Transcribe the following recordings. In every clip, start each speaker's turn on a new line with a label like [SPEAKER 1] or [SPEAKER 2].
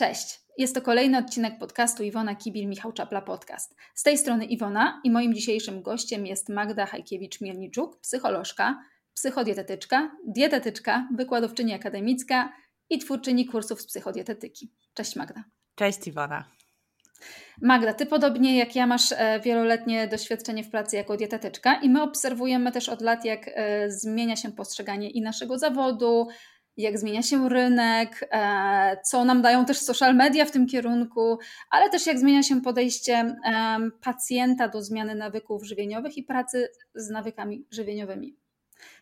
[SPEAKER 1] Cześć, jest to kolejny odcinek podcastu Iwona Kibil-Michał Czapla Podcast. Z tej strony Iwona i moim dzisiejszym gościem jest Magda Hajkiewicz-Mielniczuk, psycholożka, psychodietetyczka, dietetyczka, wykładowczyni akademicka i twórczyni kursów z psychodietetyki. Cześć Magda.
[SPEAKER 2] Cześć Iwona.
[SPEAKER 1] Magda, ty podobnie jak ja masz e, wieloletnie doświadczenie w pracy jako dietetyczka i my obserwujemy też od lat, jak e, zmienia się postrzeganie i naszego zawodu, jak zmienia się rynek, e, co nam dają też social media w tym kierunku, ale też jak zmienia się podejście pacjenta do zmiany nawyków żywieniowych i pracy z nawykami żywieniowymi.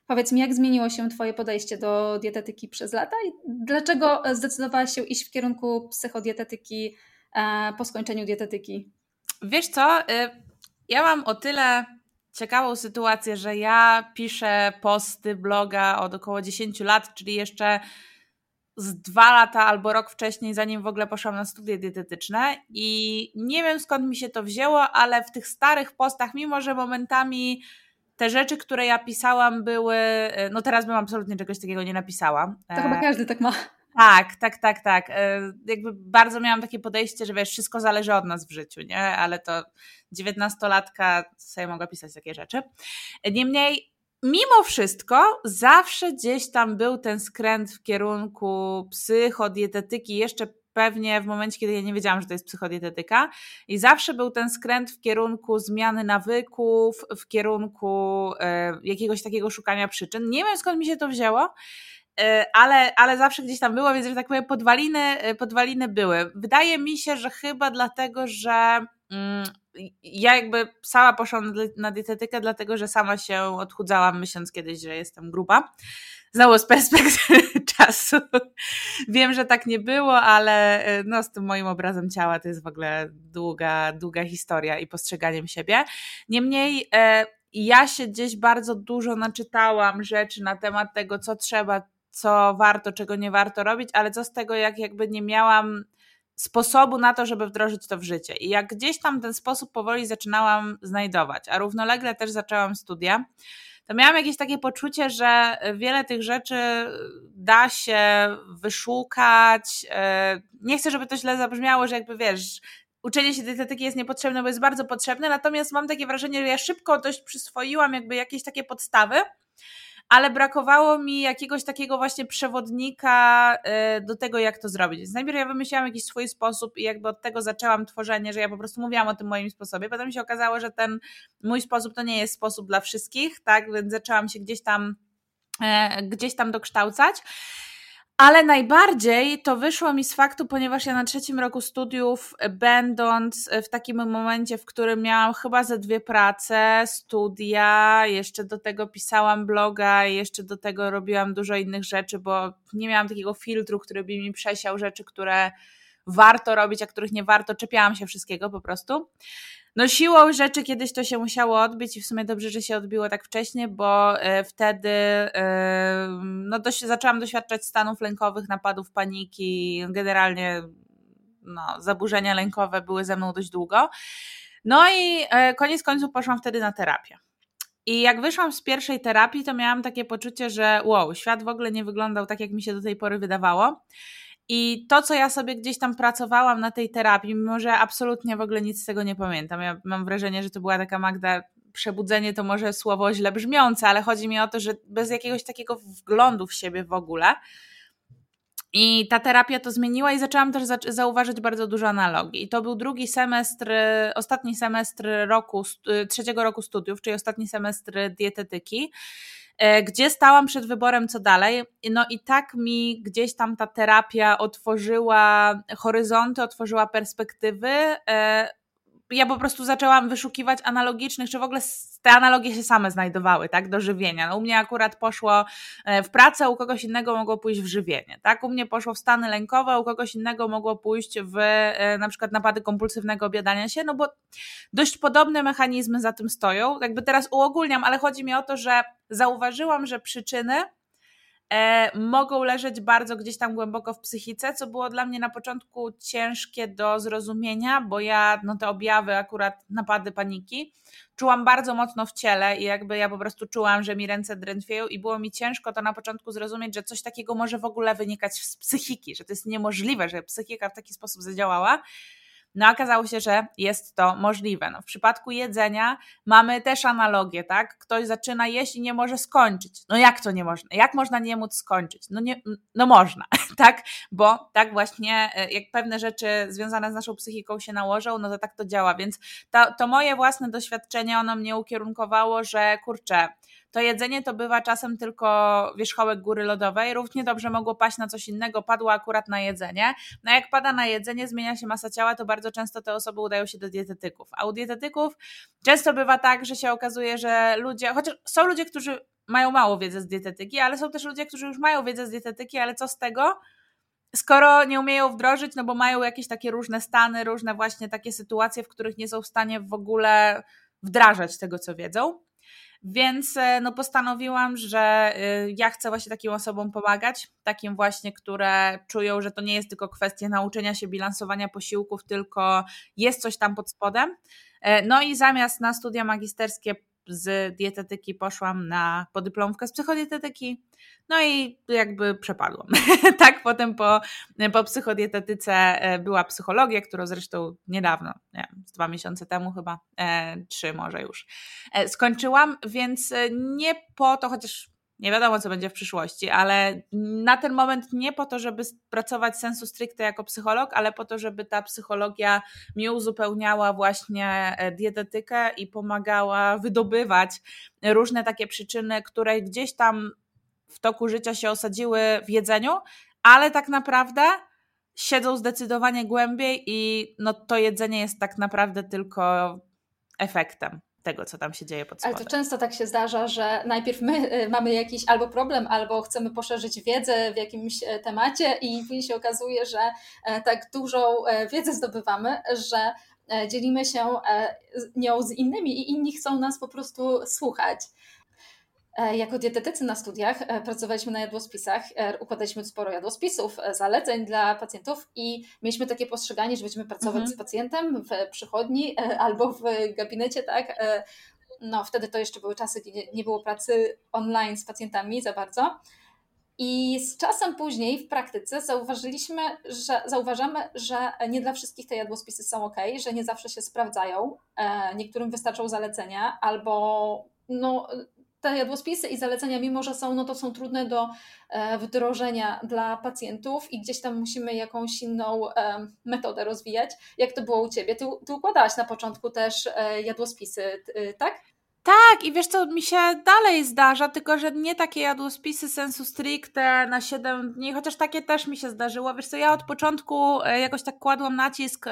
[SPEAKER 1] Powiedz mi, jak zmieniło się Twoje podejście do dietetyki przez lata i dlaczego zdecydowałaś się iść w kierunku psychodietetyki e, po skończeniu dietetyki?
[SPEAKER 2] Wiesz co, y, ja mam o tyle ciekawą sytuację, że ja piszę posty bloga od około 10 lat, czyli jeszcze z dwa lata albo rok wcześniej, zanim w ogóle poszłam na studia dietetyczne i nie wiem skąd mi się to wzięło, ale w tych starych postach, mimo że momentami te rzeczy, które ja pisałam były, no teraz bym absolutnie czegoś takiego nie napisała.
[SPEAKER 1] To chyba każdy tak ma.
[SPEAKER 2] Tak, tak, tak, tak. E, jakby bardzo miałam takie podejście, że wiesz, wszystko zależy od nas w życiu, nie? Ale to dziewiętnastolatka sobie mogła pisać takie rzeczy. Niemniej, mimo wszystko, zawsze gdzieś tam był ten skręt w kierunku psychodietetyki, jeszcze pewnie w momencie, kiedy ja nie wiedziałam, że to jest psychodietetyka. I zawsze był ten skręt w kierunku zmiany nawyków, w kierunku e, jakiegoś takiego szukania przyczyn. Nie wiem skąd mi się to wzięło, ale, ale zawsze gdzieś tam było, więc że tak powiem, podwaliny, e, podwaliny były. Wydaje mi się, że chyba dlatego, że mm, ja jakby sama poszłam na dietetykę, dlatego że sama się odchudzałam, myśląc kiedyś, że jestem gruba. Znowu z perspektywy czasu. Wiem, że tak nie było, ale e, no, z tym moim obrazem ciała to jest w ogóle długa, długa historia i postrzeganiem siebie. Niemniej ja się gdzieś bardzo dużo naczytałam rzeczy na temat tego, co trzeba co warto, czego nie warto robić, ale co z tego, jak jakby nie miałam sposobu na to, żeby wdrożyć to w życie. I jak gdzieś tam ten sposób powoli zaczynałam znajdować, a równolegle też zaczęłam studia, to miałam jakieś takie poczucie, że wiele tych rzeczy da się wyszukać. E, nie chcę, żeby to źle zabrzmiało, że jakby wiesz, uczenie się dietetyki jest niepotrzebne, bo jest bardzo potrzebne, natomiast mam takie wrażenie, że ja szybko dość przyswoiłam jakby jakieś takie podstawy, ale brakowało mi jakiegoś takiego właśnie przewodnika y, do tego, jak to zrobić. Więc najpierw ja wymyśliłam jakiś swój sposób i jakby od tego zaczęłam tworzenie, że ja po prostu mówiłam o tym moim sposobie. Potem się okazało, że ten mój sposób to nie jest sposób dla wszystkich, tak, więc zaczęłam się gdzieś tam e, gdzieś tam dokształcać. Ale najbardziej to wyszło mi z faktu, ponieważ ja na trzecim roku studiów, będąc w takim momencie, w którym miałam chyba ze dwie prace, studia, jeszcze do tego pisałam bloga, jeszcze do tego robiłam dużo innych rzeczy, bo nie miałam takiego filtru, który by mi przesiał rzeczy, które warto robić, a których nie warto, czepiałam się wszystkiego po prostu. No siłą rzeczy kiedyś to się musiało odbyć i w sumie dobrze, że się odbiło tak wcześnie, bo e, wtedy e, no dość, zaczęłam doświadczać stanów lękowych, napadów paniki, generalnie no, zaburzenia lękowe były ze mną dość długo. No i e, koniec końców poszłam wtedy na terapię. I jak wyszłam z pierwszej terapii, to miałam takie poczucie, że wow, świat w ogóle nie wyglądał tak, jak mi się do tej pory wydawało. I to, co ja sobie gdzieś tam pracowałam na tej terapii, mimo że absolutnie w ogóle nic z tego nie pamiętam. Ja mam wrażenie, że to była taka Magda, przebudzenie to może słowo źle brzmiące, ale chodzi mi o to, że bez jakiegoś takiego wglądu w siebie w ogóle. I ta terapia to zmieniła i zaczęłam też zauważyć bardzo dużo analogii. I to był drugi semestr, ostatni semestr roku, trzeciego roku studiów, czyli ostatni semestr dietetyki. E, gdzie stałam przed wyborem, co dalej. No i tak mi gdzieś tam ta terapia otworzyła horyzonty, otworzyła perspektywy. E, ja po prostu zaczęłam wyszukiwać analogicznych, czy w ogóle te analogie się same znajdowały, tak, do żywienia. No, u mnie akurat poszło e, w pracę, u kogoś innego mogło pójść w żywienie, tak, u mnie poszło w stany lękowe, u kogoś innego mogło pójść w na przykład napady kompulsywnego obiadania się, no bo dość podobne mechanizmy za tym stoją. Jakby teraz uogólniam, ale chodzi mi o to, że zauważyłam, że przyczyny e, mogą leżeć bardzo gdzieś tam głęboko w psychice, co było dla mnie na początku ciężkie do zrozumienia, bo ja no te objawy, akurat napady paniki, czułam bardzo mocno w ciele i jakby ja po prostu czułam, że mi ręce drętwieją i było mi ciężko to na początku zrozumieć, że coś takiego może w ogóle wynikać z psychiki, że to jest niemożliwe, że psychika w taki sposób zadziałała. No okazało się, że jest to możliwe. No, w przypadku jedzenia mamy też analogię, tak? Ktoś zaczyna jeść i nie może skończyć. No jak to nie można? Jak można nie móc skończyć? No, nie, no można, tak? Bo tak właśnie, e, jak pewne rzeczy związane z naszą psychiką się nałożą, no to tak to działa. Więc to, to moje własne doświadczenie, ono mnie ukierunkowało, że kurczę, to jedzenie to bywa czasem tylko wierzchołek góry lodowej. Równie dobrze mogło paść na coś innego, padło akurat na jedzenie. No jak pada na jedzenie, zmienia się masa ciała, to bardzo często te osoby udają się do dietetyków. A u dietetyków często bywa tak, że się okazuje, że ludzie, chociaż są ludzie, którzy mają mało wiedzy z dietetyki, ale są też ludzie, którzy już mają wiedzę z dietetyki, ale co z tego? skoro nie umieją wdrożyć, no bo mają jakieś takie różne stany, różne właśnie takie sytuacje, w których nie są w stanie w ogóle wdrażać tego, co wiedzą. Więc e, no, postanowiłam, że e, ja chcę właśnie takim osobom pomagać, takim właśnie, które czują, że to nie jest tylko kwestia nauczenia się bilansowania posiłków, tylko jest coś tam pod spodem. E, no i zamiast na studia magisterskie z dietetyki poszłam na podyplomkę z psychodietetyki, no i jakby przepadłam. tak, potem po, po psychodietetyce e, była psychologia, którą zresztą niedawno, nie wiem, z dwa miesiące temu chyba, e, trzy może już, e, skończyłam, więc e, nie po to, chociaż nie wiadomo, co będzie w przyszłości, ale na ten moment nie po to, żeby pracować sensu stricte jako psycholog, ale po to, żeby ta psychologia mi uzupełniała właśnie e, dietetykę i pomagała wydobywać różne takie przyczyny, które gdzieś tam w toku życia się osadziły w jedzeniu, ale tak naprawdę siedzą zdecydowanie głębiej i no to jedzenie jest tak naprawdę tylko efektem tego, co tam się dzieje pod spodem.
[SPEAKER 1] Ale to często tak się zdarza, że najpierw my y, mamy jakiś albo problem, albo chcemy poszerzyć wiedzę w jakimś e, temacie i później się okazuje, że e, tak dużą e, wiedzę zdobywamy, że dzielimy się nią z innymi i inni chcą nas po prostu słuchać. E, jako dietetycy na studiach e, pracowaliśmy na jadłospisach, e, układaliśmy sporo jadłospisów, zaleceń dla pacjentów i mieliśmy takie postrzeganie, że będziemy pracować mhm. z pacjentem w przychodni albo w gabinecie, tak? No, wtedy to jeszcze były czasy, gdzie nie było pracy online z pacjentami za bardzo. I z czasem później w praktyce zauważyliśmy, że zauważamy, że nie dla wszystkich te jadłospisy są ok, że nie zawsze się sprawdzają. Niektórym wystarczą zalecenia, albo no, te jadłospisy i zalecenia, mimo że są, no to są trudne do e, wdrożenia dla pacjentów i gdzieś tam musimy jakąś inną e, metodę rozwijać. Jak to było u Ciebie? Ty, ty układałaś na początku też e, jadłospisy, tak?
[SPEAKER 2] Tak, i wiesz co, mi się dalej zdarza, tylko że nie takie jadłospisy sensu stricte na 7 dni, chociaż takie też mi się zdarzyło. Wiesz co, ja od początku jakoś tak kładłam nacisk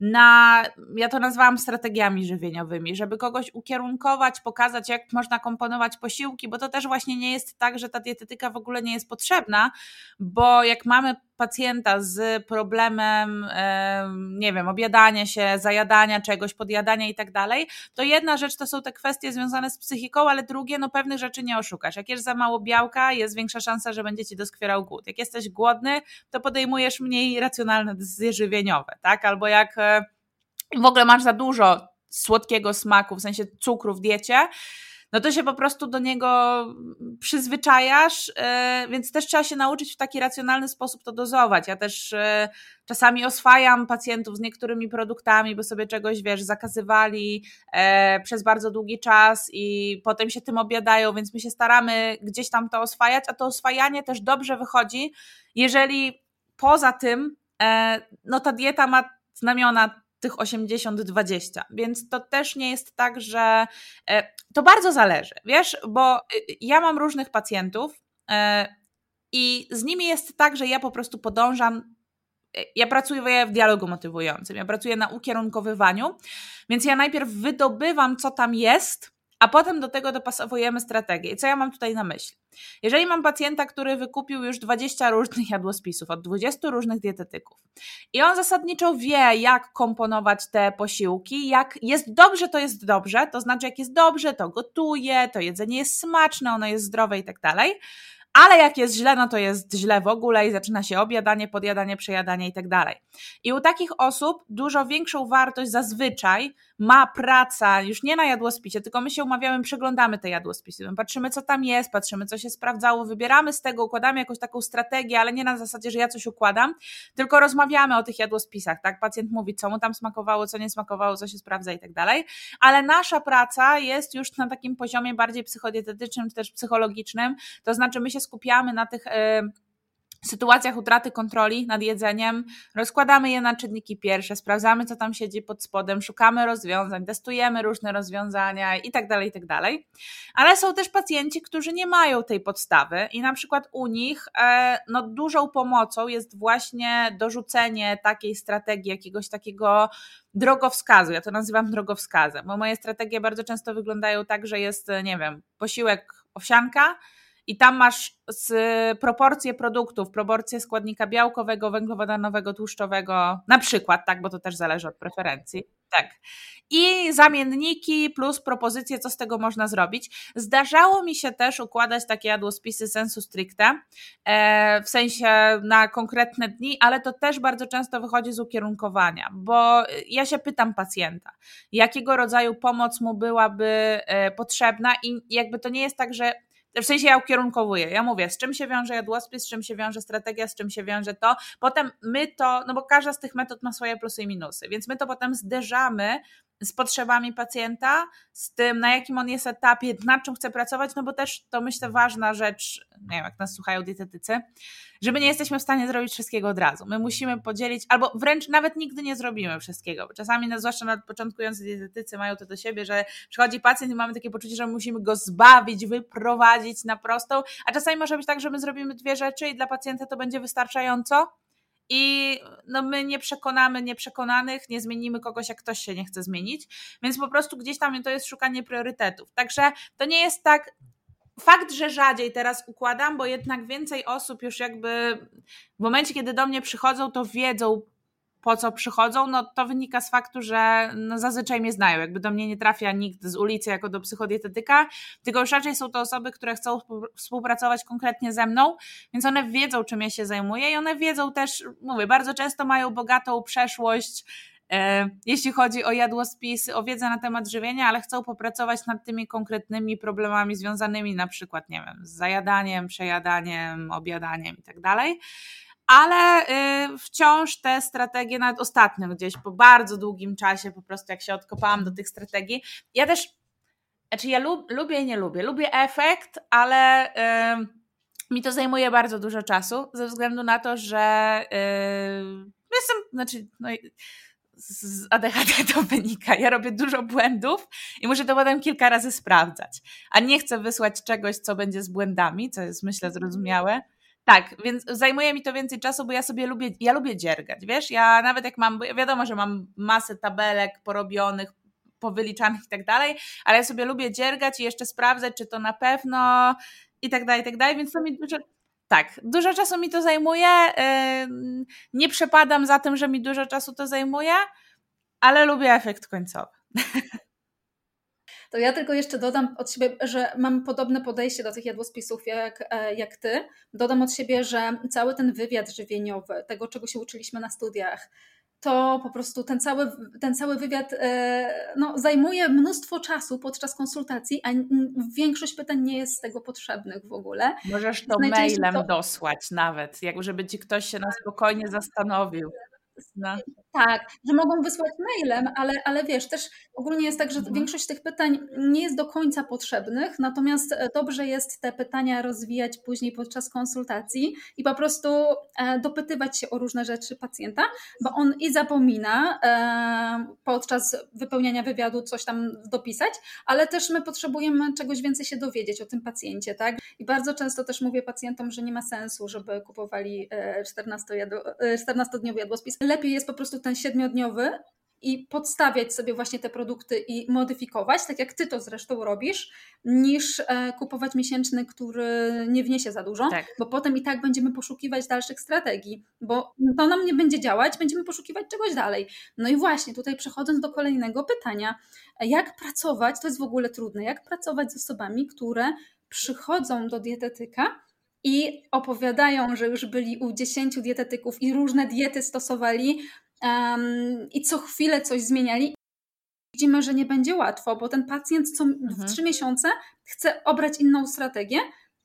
[SPEAKER 2] na, ja to nazwałam strategiami żywieniowymi, żeby kogoś ukierunkować, pokazać, jak można komponować posiłki, bo to też właśnie nie jest tak, że ta dietetyka w ogóle nie jest potrzebna, bo jak mamy pacjenta z problemem, nie wiem, objadania się, zajadania czegoś, podjadania i tak dalej, to jedna rzecz to są te kwestie związane z psychiką, ale drugie, no pewnych rzeczy nie oszukasz. Jak jest za mało białka, jest większa szansa, że będzie ci doskwierał głód. Jak jesteś głodny, to podejmujesz mniej racjonalne decyzje żywieniowe, tak? Albo jak w ogóle masz za dużo słodkiego smaku, w sensie cukru w diecie, no to się po prostu do niego przyzwyczajasz, e, więc też trzeba się nauczyć w taki racjonalny sposób to dozować. Ja też e, czasami oswajam pacjentów z niektórymi produktami, bo sobie czegoś, wiesz, zakazywali e, przez bardzo długi czas i potem się tym obiadają, więc my się staramy gdzieś tam to oswajać, a to oswajanie też dobrze wychodzi, jeżeli poza tym no ta dieta ma znamiona tych 80-20. Więc to też nie jest tak, że e, to bardzo zależy, wiesz, bo y, y, ja mam różnych pacjentów e, i z nimi jest tak, że ja po prostu podążam. E, ja pracuję w dialogu motywującym, ja pracuję na ukierunkowywaniu, więc ja najpierw wydobywam, co tam jest, a potem do tego dopasowujemy strategię. I co ja mam tutaj na myśli? Jeżeli mam pacjenta, który wykupił już 20 różnych jadłospisów od 20 różnych dietetyków i on zasadniczo wie, jak komponować te posiłki, jak jest dobrze, to jest dobrze, to znaczy jak jest dobrze, to gotuje, to jedzenie jest smaczne, ono jest zdrowe i tak dalej, ale jak jest źle, no to jest źle w ogóle i zaczyna się objadanie, podjadanie, przejadanie i tak dalej. I u takich osób dużo większą wartość zazwyczaj ma praca już nie na jadłospisie, tylko my się umawiamy, przeglądamy te jadłospisy, my patrzymy co tam jest, patrzymy co się sprawdzało, wybieramy z tego, układamy jakąś taką strategię, ale nie na zasadzie, że ja coś układam, tylko rozmawiamy o tych jadłospisach, tak? Pacjent mówi, co mu tam smakowało, co nie smakowało, co się sprawdza i tak dalej, ale nasza praca jest już na takim poziomie bardziej psychodietetycznym, czy też psychologicznym, to znaczy my się skupiamy na tych yy, sytuacjach utraty kontroli nad jedzeniem rozkładamy je na czynniki pierwsze, sprawdzamy, co tam siedzi pod spodem, szukamy rozwiązań, testujemy różne rozwiązania i tak dalej, i tak. Ale są też pacjenci, którzy nie mają tej podstawy i na przykład u nich e, no, dużą pomocą jest właśnie dorzucenie takiej strategii, jakiegoś takiego drogowskazu. Ja to nazywam drogowskazem, bo moje strategie bardzo często wyglądają tak, że jest, nie wiem, posiłek owsianka, i tam masz proporcje produktów, proporcje składnika białkowego, węglowodanowego, tłuszczowego, na przykład, tak, bo to też zależy od preferencji. Tak. I zamienniki plus propozycje, co z tego można zrobić. Zdarzało mi się też układać takie jadłospisy sensu stricte, e, w sensie na konkretne dni, ale to też bardzo często wychodzi z ukierunkowania, bo ja się pytam pacjenta, jakiego rodzaju pomoc mu byłaby e, potrzebna i jakby to nie jest tak, że w sensie ja ukierunkowuję. Ja mówię, z czym się wiąże jadłospis, z czym się wiąże strategia, z czym się wiąże to. Potem my to, no bo każda z tych metod ma swoje plusy i minusy, więc my to potem zderzamy z potrzebami pacjenta, z tym, na jakim on jest etapie, nad czym chce pracować, no bo też to myślę ważna rzecz, nie wiem, jak nas słuchają dietetycy, że my nie jesteśmy w stanie zrobić wszystkiego od razu. My musimy podzielić, albo wręcz nawet nigdy nie zrobimy wszystkiego, czasami, no, zwłaszcza nawet początkujący dietetycy mają to do siebie, że przychodzi pacjent i mamy takie poczucie, że musimy go zbawić, wyprowadzić na prostą, a czasami może być tak, że my zrobimy dwie rzeczy i dla pacjenta to będzie wystarczająco, i no my nie przekonamy nieprzekonanych, nie zmienimy kogoś, jak ktoś się nie chce zmienić, więc po prostu gdzieś tam to jest szukanie priorytetów. Także to nie jest tak. Fakt, że rzadziej teraz układam, bo jednak więcej osób już jakby w momencie, kiedy do mnie przychodzą, to wiedzą, po co przychodzą, no to wynika z faktu, że no zazwyczaj mnie znają. Jakby do mnie nie trafia nikt z ulicy jako do psychodietetyka, tylko już raczej są to osoby, które chcą współpracować konkretnie ze mną, więc one wiedzą, czym ja się zajmuję i one wiedzą też, mówię, bardzo często mają bogatą przeszłość, e, jeśli chodzi o jadłospisy, o wiedzę na temat żywienia, ale chcą popracować nad tymi konkretnymi problemami związanymi na przykład, nie wiem, z zajadaniem, przejadaniem, objadaniem i tak dalej ale y, wciąż te strategie, nawet ostatnio gdzieś po bardzo długim czasie, po prostu jak się odkopałam do tych strategii, ja też, znaczy ja lub, lubię i nie lubię, lubię efekt, ale y, mi to zajmuje bardzo dużo czasu, ze względu na to, że y, jestem, znaczy, no, z ADHD to wynika. Ja robię dużo błędów i muszę to potem kilka razy sprawdzać. A nie chcę wysłać czegoś, co będzie z błędami, co jest myślę zrozumiałe tak, więc zajmuje mi to więcej czasu, bo ja sobie lubię, ja lubię dziergać, wiesz, ja nawet jak mam, wiadomo, że mam masę tabelek porobionych, powyliczanych i tak dalej, ale ja sobie lubię dziergać i jeszcze sprawdzać, czy to na pewno i tak dalej, i tak dalej, więc to mi dużo, tak, dużo czasu mi to zajmuje, nie przepadam za tym, że mi dużo czasu to zajmuje, ale lubię efekt końcowy.
[SPEAKER 1] To ja tylko jeszcze dodam od siebie, że mam podobne podejście do tych jadłospisów jak, e, jak ty. Dodam od siebie, że cały ten wywiad żywieniowy, tego czego się uczyliśmy na studiach, to po prostu ten cały, ten cały wywiad e, no, zajmuje mnóstwo czasu podczas konsultacji, a większość pytań nie jest z tego potrzebnych w ogóle.
[SPEAKER 2] Możesz to mailem to... dosłać nawet, jak żeby ci ktoś się na spokojnie zastanowił.
[SPEAKER 1] Tak, że mogą wysłać mailem, ale, ale wiesz, też ogólnie jest tak, że mhm. większość tych pytań nie jest do końca potrzebnych, natomiast e, dobrze jest te pytania rozwijać później podczas konsultacji i po prostu e, dopytywać się o różne rzeczy pacjenta, bo on i zapomina e, podczas wypełniania wywiadu coś tam dopisać, ale też my potrzebujemy czegoś więcej się dowiedzieć o tym pacjencie, tak? I bardzo często też mówię pacjentom, że nie ma sensu, żeby kupowali 14-dniowy jadłospis. Lepiej jest po prostu ten siedmiodniowy i podstawiać sobie właśnie te produkty i modyfikować, tak jak ty to zresztą robisz, niż e, kupować miesięczny, który nie wniesie za dużo, tak. bo potem i tak będziemy poszukiwać dalszych strategii, bo to nam nie będzie działać, będziemy poszukiwać czegoś dalej. No i właśnie tutaj przechodząc do kolejnego pytania, jak pracować, to jest w ogóle trudne, jak pracować z osobami, które przychodzą do dietetyka i opowiadają, że już byli u 10 dietetyków i różne diety stosowali um, i co chwilę coś zmieniali. Widzimy, że nie będzie łatwo, bo ten pacjent co mhm. w 3 miesiące chce obrać inną strategię.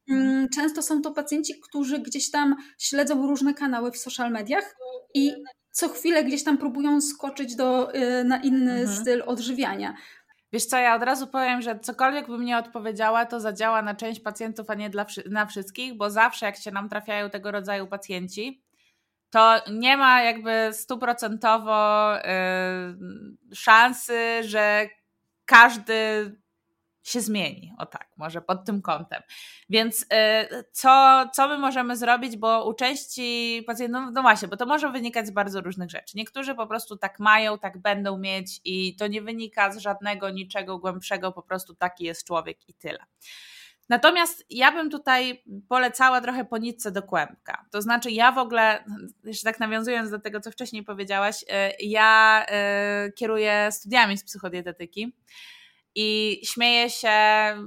[SPEAKER 1] Mhm. Mm, często są to pacjenci, którzy gdzieś tam śledzą różne kanały w social mediach i co chwilę gdzieś tam próbują skoczyć do, y, na inny mhm. styl odżywiania.
[SPEAKER 2] Wiesz co, ja od razu powiem, że cokolwiek bym nie odpowiedziała, to zadziała na część pacjentów, a nie dla, na wszystkich, bo zawsze jak się nam trafiają tego rodzaju pacjenci, to nie ma jakby stuprocentowo y, szansy, że każdy się zmieni. O tak, może pod tym kątem. Więc y, co, co my możemy zrobić, bo u części pacjentów, no, no właśnie, bo to może wynikać z bardzo różnych rzeczy. Niektórzy po prostu tak mają, tak będą mieć i to nie wynika z żadnego niczego głębszego, po prostu taki jest człowiek i tyle. Natomiast ja bym tutaj polecała trochę po nitce do kłębka. To znaczy, ja w ogóle, jeszcze tak nawiązując do tego, co wcześniej powiedziałaś, y, ja y, kieruję studiami z psychodietetyki. I śmieję się,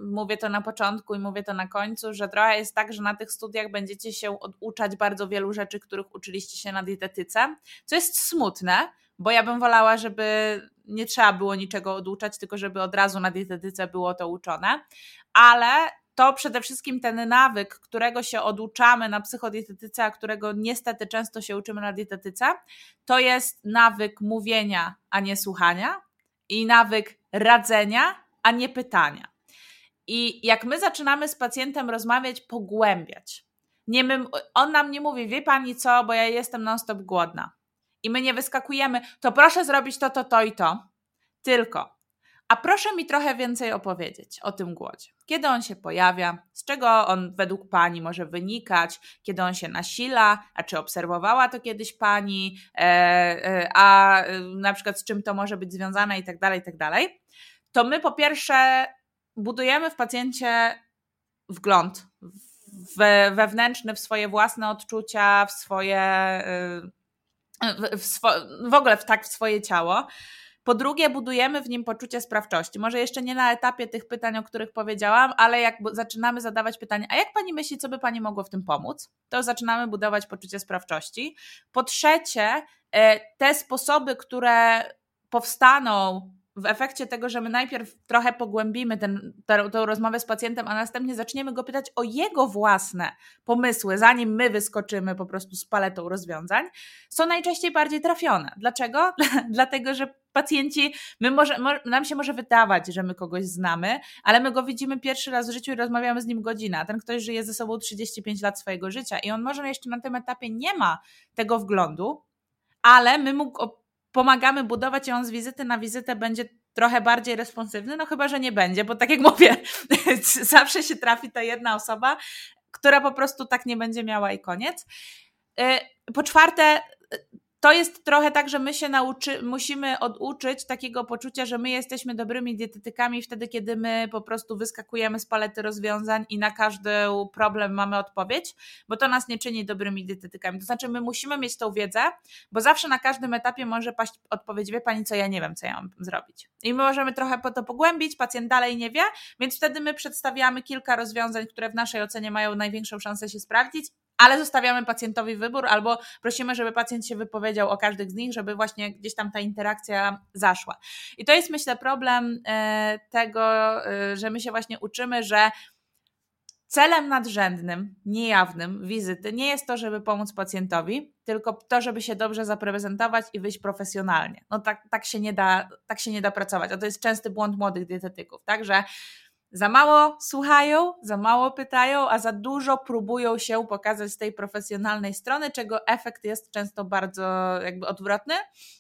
[SPEAKER 2] mówię to na początku i mówię to na końcu, że trochę jest tak, że na tych studiach będziecie się oduczać bardzo wielu rzeczy, których uczyliście się na dietetyce, co jest smutne, bo ja bym wolała, żeby nie trzeba było niczego oduczać, tylko żeby od razu na dietetyce było to uczone, ale to przede wszystkim ten nawyk, którego się oduczamy na psychodietetyce, a którego niestety często się uczymy na dietetyce, to jest nawyk mówienia, a nie słuchania i nawyk radzenia, a nie pytania. I jak my zaczynamy z pacjentem rozmawiać, pogłębiać, nie my, on nam nie mówi, wie pani co, bo ja jestem non-stop głodna. I my nie wyskakujemy, to proszę zrobić to, to, to i to. Tylko, a proszę mi trochę więcej opowiedzieć o tym głodzie. Kiedy on się pojawia, z czego on według Pani może wynikać, kiedy on się nasila, a czy obserwowała to kiedyś Pani, e, e, a e, na przykład z czym to może być związane i tak dalej, tak dalej. To my po pierwsze budujemy w pacjencie wgląd wewnętrzny, w swoje własne odczucia, w swoje, w, w, swo, w ogóle w, tak w swoje ciało. Po drugie, budujemy w nim poczucie sprawczości. Może jeszcze nie na etapie tych pytań, o których powiedziałam, ale jak zaczynamy zadawać pytania, a jak pani myśli, co by pani mogło w tym pomóc, to zaczynamy budować poczucie sprawczości. Po trzecie, e, te sposoby, które powstaną w efekcie tego, że my najpierw trochę pogłębimy ten, tę, tę rozmowę z pacjentem, a następnie zaczniemy go pytać o jego własne pomysły, zanim my wyskoczymy po prostu z paletą rozwiązań, są najczęściej bardziej trafione. Dlaczego? Dlatego, że pacjenci, my może, nam się może wydawać, że my kogoś znamy, ale my go widzimy pierwszy raz w życiu i rozmawiamy z nim godzinę. A ten ktoś żyje ze sobą 35 lat swojego życia i on może jeszcze na tym etapie nie ma tego wglądu, ale my mu pomagamy budować i on z wizyty na wizytę będzie trochę bardziej responsywny, no chyba, że nie będzie, bo tak jak mówię, zawsze się trafi ta jedna osoba, która po prostu tak nie będzie miała i koniec. Y, po czwarte, to jest trochę tak, że my się nauczy, musimy oduczyć takiego poczucia, że my jesteśmy dobrymi dietetykami wtedy, kiedy my po prostu wyskakujemy z palety rozwiązań i na każdy problem mamy odpowiedź, bo to nas nie czyni dobrymi dietetykami. To znaczy, my musimy mieć tą wiedzę, bo zawsze na każdym etapie może paść odpowiedź, wie pani co, ja nie wiem, co ja mam zrobić. I my możemy trochę po to pogłębić, pacjent dalej nie wie, więc wtedy my przedstawiamy kilka rozwiązań, które w naszej ocenie mają największą szansę się sprawdzić ale zostawiamy pacjentowi wybór albo prosimy, żeby pacjent się wypowiedział o każdym z nich, żeby właśnie gdzieś tam ta interakcja zaszła. I to jest myślę problem e, tego, e, że my się właśnie uczymy, że celem nadrzędnym, niejawnym wizyty nie jest to, żeby pomóc pacjentowi, tylko to, żeby się dobrze zaprezentować i wyjść profesjonalnie. No tak, tak, się, nie da, tak się nie da pracować, a to jest częsty błąd młodych dietetyków, tak, że za mało słuchają, za mało pytają, a za dużo próbują się pokazać z tej profesjonalnej strony, czego efekt jest często bardzo jakby odwrotny.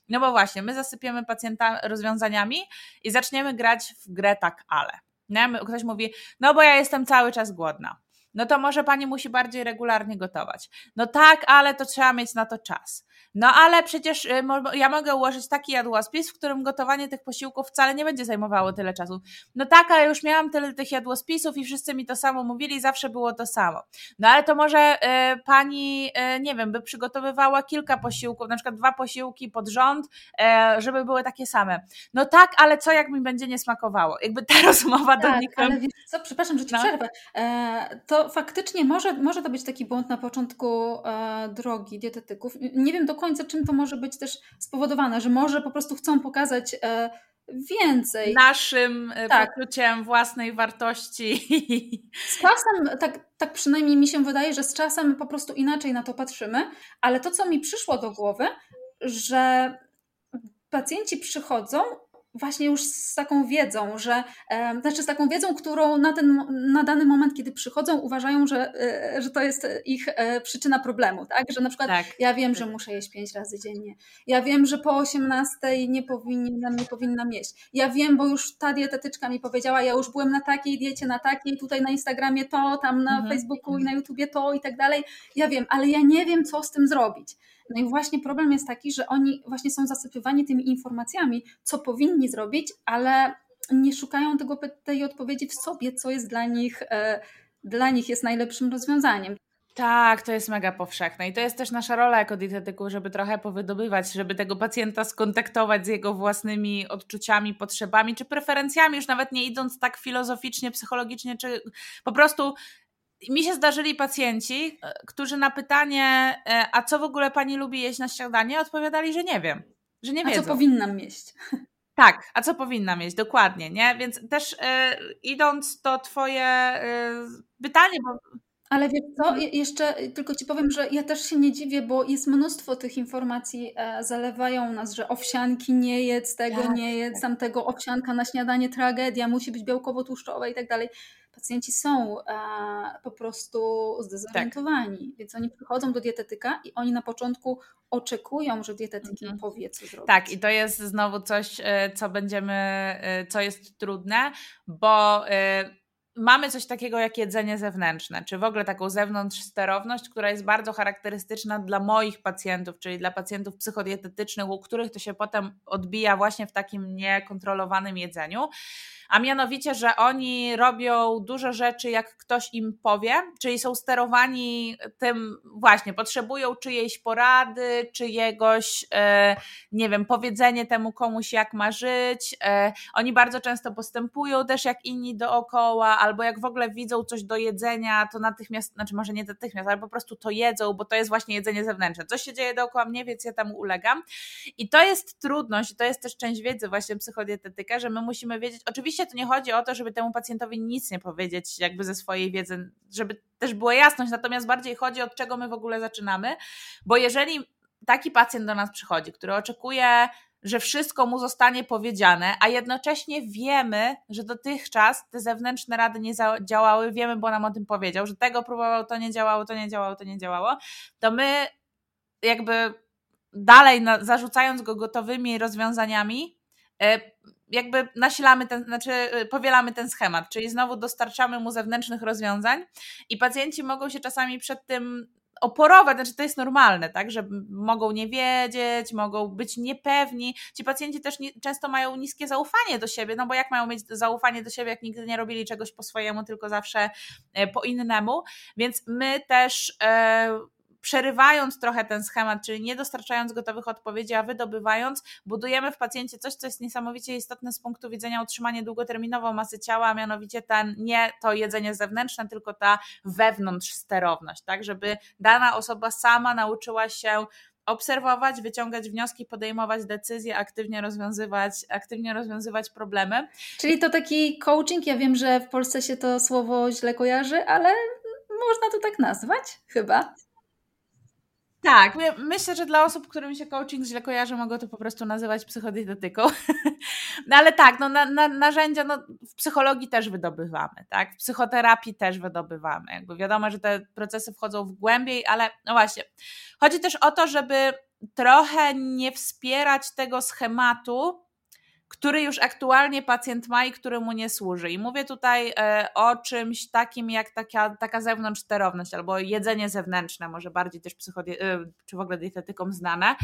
[SPEAKER 2] No bo właśnie, my zasypiemy pacjenta rozwiązaniami i zaczniemy grać w grę tak, ale. Nie? Ktoś mówi, no bo ja jestem cały czas głodna. No to może pani musi bardziej regularnie gotować. No tak, ale to trzeba mieć na to czas. No ale przecież y, ja mogę ułożyć taki jadłospis, w którym gotowanie tych posiłków wcale nie będzie zajmowało tyle czasu. No tak, ale już miałam tyle tych jadłospisów i wszyscy mi to samo mówili, zawsze było to samo. No ale to może y, pani, y, nie wiem, by przygotowywała kilka posiłków, na przykład dwa posiłki pod rząd, y, żeby były takie same. No tak, ale co jak mi będzie nie smakowało? Jakby ta rozmowa
[SPEAKER 1] tak,
[SPEAKER 2] donika.
[SPEAKER 1] Ale wiesz co, przepraszam, że ci no. przerwę. E, to faktycznie może, może to być taki błąd na początku e, drogi dietetyków. Nie wiem do końca, czym to może być też spowodowane, że może po prostu chcą pokazać e, więcej.
[SPEAKER 2] Naszym e, tak. poczuciem własnej wartości.
[SPEAKER 1] Z czasem, tak, tak przynajmniej mi się wydaje, że z czasem po prostu inaczej na to patrzymy, ale to, co mi przyszło do głowy, że pacjenci przychodzą właśnie już z taką wiedzą, że e, znaczy z taką wiedzą, którą na, ten, na dany moment, kiedy przychodzą, uważają, że, e, że to jest ich e, przyczyna problemu, tak? Że na przykład tak. ja wiem, że muszę jeść pięć razy dziennie. Ja wiem, że po 18 nie powinnam, nie powinnam jeść. Ja wiem, bo już ta dietetyczka mi powiedziała, ja już byłem na takiej diecie, na takiej, tutaj na Instagramie to, tam na mhm. Facebooku i na YouTubie to i tak dalej. Ja wiem, ale ja nie wiem, co z tym zrobić. No i właśnie problem jest taki, że oni właśnie są zasypywani tymi informacjami, co powinni zrobić, ale nie szukają tego, tej odpowiedzi w sobie, co jest dla nich, e, dla nich jest najlepszym rozwiązaniem.
[SPEAKER 2] Tak, to jest mega powszechne i to jest też nasza rola jako dietetyków, żeby trochę powydobywać, żeby tego pacjenta skontaktować z jego własnymi odczuciami, potrzebami czy preferencjami, już nawet nie idąc tak filozoficznie, psychologicznie, czy po prostu mi się zdarzyli pacjenci, e, którzy na pytanie, e, a co w ogóle pani lubi jeść na śniadanie, odpowiadali, że nie wiem, że nie wiedzą.
[SPEAKER 1] A co powinnam jeść?
[SPEAKER 2] Tak, a co powinnam jeść, dokładnie, nie? Więc też e, idąc to twoje e, pytanie, bo
[SPEAKER 1] ale wiesz co, mhm. jeszcze tylko Ci powiem, że ja też się nie dziwię, bo jest mnóstwo tych informacji, e, zalewają nas, że owsianki nie jedz, tego tak, nie jedz, tak. tamtego owsianka na śniadanie tragedia, musi być białkowo-tłuszczowe i tak dalej. Pacjenci są e, po prostu zdezorientowani, tak. więc oni przychodzą do dietetyka i oni na początku oczekują, że dietetyk im mhm. powie, co zrobić.
[SPEAKER 2] Tak, i to jest znowu coś, e, co będziemy, co jest trudne, bo... Mamy coś takiego jak jedzenie zewnętrzne, czy w ogóle taką zewnątrz sterowność, która jest bardzo charakterystyczna dla moich pacjentów, czyli dla pacjentów psychodietetycznych, u których to się potem odbija właśnie w takim niekontrolowanym jedzeniu a mianowicie, że oni robią dużo rzeczy, jak ktoś im powie, czyli są sterowani tym właśnie, potrzebują czyjejś porady, czyjegoś, e, nie wiem, powiedzenie temu komuś, jak ma żyć. E, oni bardzo często postępują też jak inni dookoła, albo jak w ogóle widzą coś do jedzenia, to natychmiast, znaczy może nie natychmiast, ale po prostu to jedzą, bo to jest właśnie jedzenie zewnętrzne. Coś się dzieje dookoła mnie, więc ja temu ulegam. I to jest trudność, to jest też część wiedzy właśnie psychodietetyka, że my musimy wiedzieć, oczywiście to nie chodzi o to, żeby temu pacjentowi nic nie powiedzieć jakby ze swojej wiedzy, żeby też była jasność, natomiast bardziej chodzi od czego my w ogóle zaczynamy, bo jeżeli taki pacjent do nas przychodzi, który oczekuje że wszystko mu zostanie powiedziane, a jednocześnie wiemy, że dotychczas te zewnętrzne rady nie działały, wiemy, bo nam o tym powiedział, że tego próbował, to nie działało, to nie działało, to nie działało, to my jakby dalej zarzucając go gotowymi rozwiązaniami, e, jakby nasilamy ten, znaczy y, powielamy ten schemat, czyli znowu dostarczamy mu zewnętrznych rozwiązań i pacjenci mogą się czasami przed tym oporować, znaczy to jest normalne, tak, że mogą nie wiedzieć, mogą być niepewni. Ci pacjenci też nie, często mają niskie zaufanie do siebie, no bo jak mają mieć zaufanie do siebie, jak nigdy nie robili czegoś po swojemu, tylko zawsze e, po innemu, więc my też e, przerywając trochę ten schemat, czyli nie dostarczając gotowych odpowiedzi, a wydobywając, budujemy w pacjencie coś, co jest niesamowicie istotne z punktu widzenia utrzymania długoterminowo masy ciała, a mianowicie ten, nie to jedzenie zewnętrzne, tylko ta wewnątrz sterowność, tak, żeby dana osoba sama nauczyła się obserwować, wyciągać wnioski, podejmować decyzje, aktywnie rozwiązywać, aktywnie rozwiązywać problemy.
[SPEAKER 1] Czyli to taki coaching, ja wiem, że w Polsce się to słowo źle kojarzy, ale można to tak nazwać chyba.
[SPEAKER 2] Tak, myślę, że dla osób, którym się coaching źle kojarzy, mogą to po prostu nazywać psychodietetyką. No ale tak, no, na, na, narzędzia no, w psychologii też wydobywamy, tak? W psychoterapii też wydobywamy. Jakby wiadomo, że te procesy wchodzą w głębiej, ale no właśnie. Chodzi też o to, żeby trochę nie wspierać tego schematu, który już aktualnie pacjent ma i który mu nie służy. I mówię tutaj e, o czymś takim jak taka, taka zewnątrz sterowność albo jedzenie zewnętrzne, może bardziej też psychodie- e, czy w ogóle dietetykom znane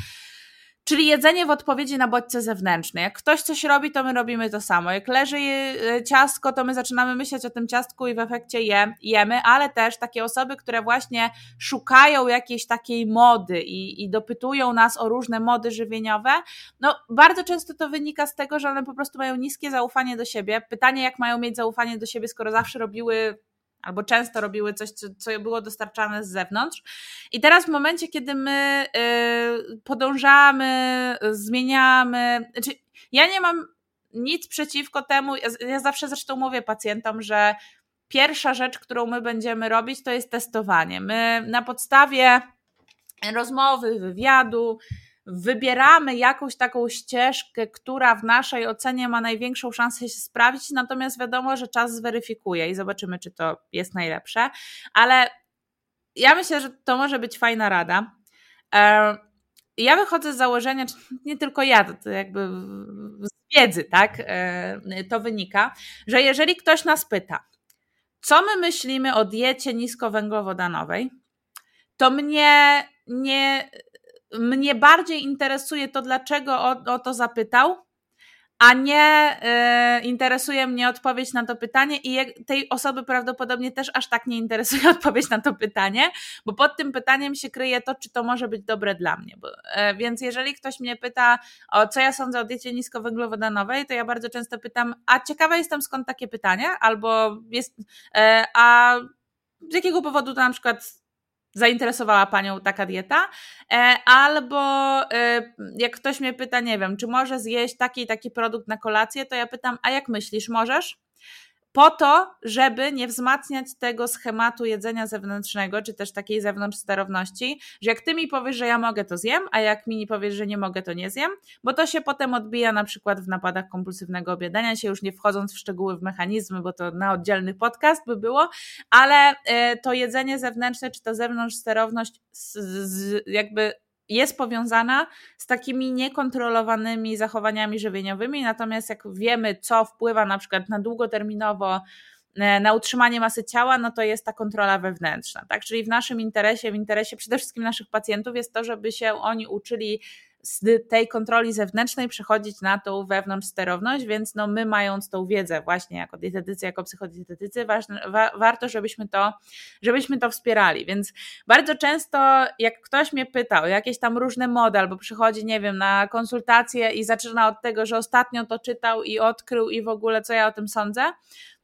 [SPEAKER 2] Czyli jedzenie w odpowiedzi na bodźce zewnętrzne. Jak ktoś coś robi, to my robimy to samo. Jak leży y, ciastko, to my zaczynamy myśleć o tym ciastku i w efekcie je, jemy, ale też takie osoby, które właśnie szukają jakiejś takiej mody i, i dopytują nas o różne mody żywieniowe, no bardzo często to wynika z tego, że one po prostu mają niskie zaufanie do siebie. Pytanie, jak mają mieć zaufanie do siebie, skoro zawsze robiły albo często robiły coś, co, co było dostarczane z zewnątrz. I teraz w momencie, kiedy my y, podążamy, zmieniamy, znaczy ja nie mam nic przeciwko temu, ja, ja zawsze zresztą mówię pacjentom, że pierwsza rzecz, którą my będziemy robić, to jest testowanie. My na podstawie rozmowy, wywiadu, wybieramy jakąś taką ścieżkę, która w naszej ocenie ma największą szansę się sprawdzić, natomiast wiadomo, że czas zweryfikuje i zobaczymy, czy to jest najlepsze. Ale ja myślę, że to może być fajna rada. Ja wychodzę z założenia, nie tylko ja, to jakby z wiedzy, tak, to wynika, że jeżeli ktoś nas pyta, co my myślimy o diecie niskowęglowodanowej, to mnie nie, mnie bardziej interesuje to, dlaczego o, o to zapytał, a nie y, interesuje mnie odpowiedź na to pytanie i tej osoby prawdopodobnie też aż tak nie interesuje odpowiedź na to pytanie, bo pod tym pytaniem się kryje to, czy to może być dobre dla mnie. Bo, y, więc jeżeli ktoś mnie pyta, o co ja sądzę o diecie niskowęglowodanowej, to ja bardzo często pytam, a ciekawa jestem skąd takie pytanie, albo jest, y, a z jakiego powodu to na przykład zainteresowała Panią taka dieta, e, albo e, jak ktoś mnie pyta, nie wiem, czy może zjeść taki i taki produkt na kolację, to ja pytam, a jak myślisz, możesz? Po to, żeby nie wzmacniać tego schematu jedzenia zewnętrznego, czy też takiej zewnątrz sterowności, że jak ty mi powiesz, że ja mogę, to zjem, a jak mi nie powiesz, że nie mogę, to nie zjem, bo to się potem odbija na przykład w napadach kompulsywnego obiadania się, już nie wchodząc w szczegóły, w mechanizmy, bo to na oddzielny podcast by było, ale e, to jedzenie zewnętrzne, czy ta zewnątrz sterowność jakby jest powiązana z takimi niekontrolowanymi zachowaniami żywieniowymi, natomiast jak wiemy, co wpływa na przykład na długoterminowo e, na utrzymanie masy ciała, no to jest ta kontrola wewnętrzna, tak? Czyli w naszym interesie, w interesie przede wszystkim naszych pacjentów jest to, żeby się oni uczyli z tej kontroli zewnętrznej przechodzić na tą wewnątrz sterowność, więc no my mając tą wiedzę właśnie jako dietetycy, jako psychodietetycy, ważne, wa, warto, żebyśmy to, żebyśmy to wspierali, więc bardzo często jak ktoś mnie pyta o jakieś tam różne mody, albo przychodzi, nie wiem, na konsultację i zaczyna od tego, że ostatnio to czytał i odkrył i w ogóle co ja o tym sądzę,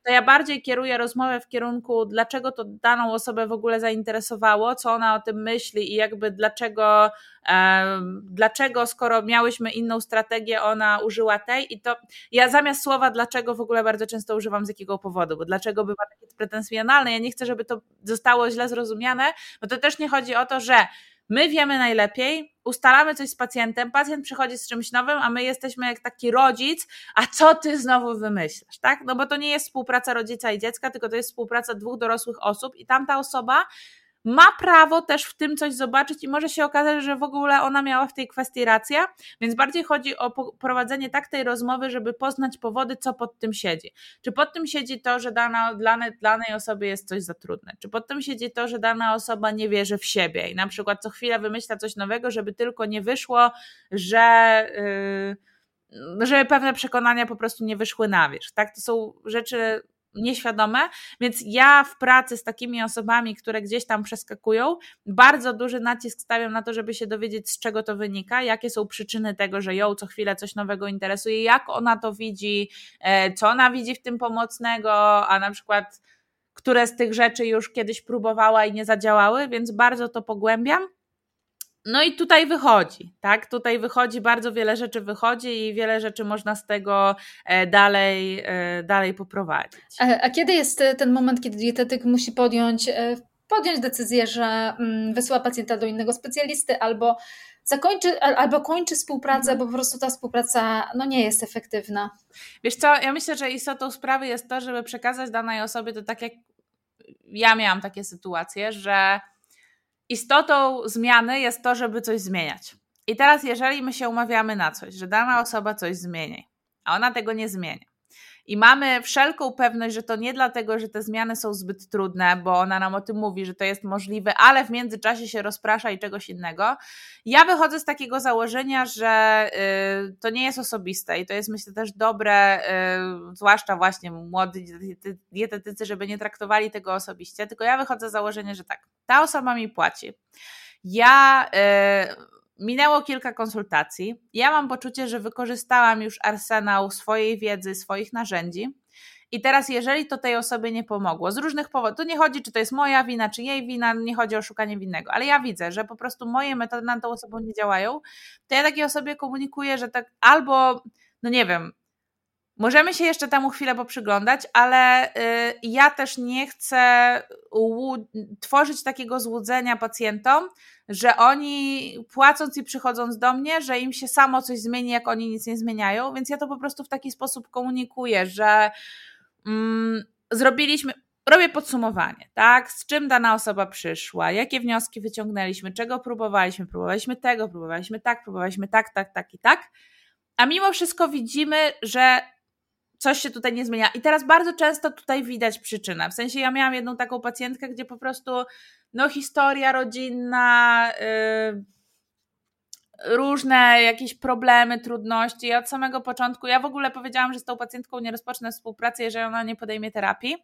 [SPEAKER 2] to ja bardziej kieruję rozmowę w kierunku, dlaczego to daną osobę w ogóle zainteresowało, co ona o tym myśli i jakby dlaczego, dlaczego skoro miałyśmy inną strategię, ona użyła tej. I to ja zamiast słowa dlaczego w ogóle bardzo często używam z jakiego powodu, bo dlaczego bywa takie pretensjonalne, ja nie chcę, żeby to zostało źle zrozumiane, bo to też nie chodzi o to, że My wiemy najlepiej, ustalamy coś z pacjentem, pacjent przychodzi z czymś nowym, a my jesteśmy jak taki rodzic, a co ty znowu wymyślasz, tak? No bo to nie jest współpraca rodzica i dziecka, tylko to jest współpraca dwóch dorosłych osób i tamta osoba ma prawo też w tym coś zobaczyć i może się okazać, że w ogóle ona miała w tej kwestii rację, więc bardziej chodzi o prowadzenie tak tej rozmowy, żeby poznać powody, co pod tym siedzi. Czy pod tym siedzi to, że dana, dla danej osoby jest coś za trudne? Czy pod tym siedzi to, że dana osoba nie wierzy w siebie i na przykład co chwilę wymyśla coś nowego, żeby tylko nie wyszło, że... Yy, żeby pewne przekonania po prostu nie wyszły na wierzch. Tak? To są rzeczy nieświadome, więc ja w pracy z takimi osobami, które gdzieś tam przeskakują, bardzo duży nacisk stawiam na to, żeby się dowiedzieć, z czego to wynika, jakie są przyczyny tego, że ją co chwilę coś nowego interesuje, jak ona to widzi, e, co ona widzi w tym pomocnego, a na przykład które z tych rzeczy już kiedyś próbowała i nie zadziałały, więc bardzo to pogłębiam. No i tutaj wychodzi, tak? Tutaj wychodzi, bardzo wiele rzeczy wychodzi i wiele rzeczy można z tego e, dalej, e, dalej poprowadzić.
[SPEAKER 1] A, a kiedy jest e, ten moment, kiedy dietetyk musi podjąć, podjąć decyzję, że mm, wysyła pacjenta do innego specjalisty albo zakończy, albo kończy współpracę, mhm. bo po prostu ta współpraca no, nie jest efektywna.
[SPEAKER 2] Wiesz co, ja myślę, że istotą sprawy jest to, żeby przekazać danej osobie to tak jak ja miałam takie sytuacje, że istotą zmiany jest to, żeby coś zmieniać. I teraz, jeżeli my się umawiamy na coś, że dana osoba coś zmieni, a ona tego nie zmienia, i mamy wszelką pewność, że to nie dlatego, że te zmiany są zbyt trudne, bo ona nam o tym mówi, że to jest możliwe, ale w międzyczasie się rozprasza i czegoś innego. Ja wychodzę z takiego założenia, że y, to nie jest osobiste i to jest myślę też dobre, y, zwłaszcza właśnie młodzi dietetycy, żeby nie traktowali tego osobiście, tylko ja wychodzę z założenia, że tak, ta osoba mi płaci. Ja y, Minęło kilka konsultacji. Ja mam poczucie, że wykorzystałam już arsenał swojej wiedzy, swoich narzędzi I teraz, jeżeli to tej osobie nie pomogło, z różnych powodów, to nie chodzi, czy to jest moja wina, czy jej wina, nie chodzi o szukanie winnego, ale ja widzę, że po prostu moje metody na tą osobą nie działają, to ja takiej osobie komunikuję, że tak albo, no nie wiem, Możemy się jeszcze temu chwilę poprzyglądać, ale y, ja też nie chcę tworzyć takiego złudzenia pacjentom, że oni płacąc i przychodząc do mnie, że im się samo coś zmieni, jak oni nic nie zmieniają, więc ja to po prostu w taki sposób komunikuję, że mm, zrobiliśmy, robię podsumowanie, tak? Z czym dana osoba przyszła, jakie wnioski wyciągnęliśmy, czego próbowaliśmy, próbowaliśmy tego, próbowaliśmy tak, próbowaliśmy tak, tak, tak i tak. A mimo wszystko widzimy, że coś się tutaj nie zmienia. I teraz bardzo często tutaj widać przyczynę. W sensie ja miałam jedną taką pacjentkę, gdzie po prostu no historia rodzinna, yy, różne jakieś problemy, trudności. Ja od samego początku, ja w ogóle powiedziałam, że z tą pacjentką nie rozpocznę współpracy, jeżeli ona nie podejmie terapii.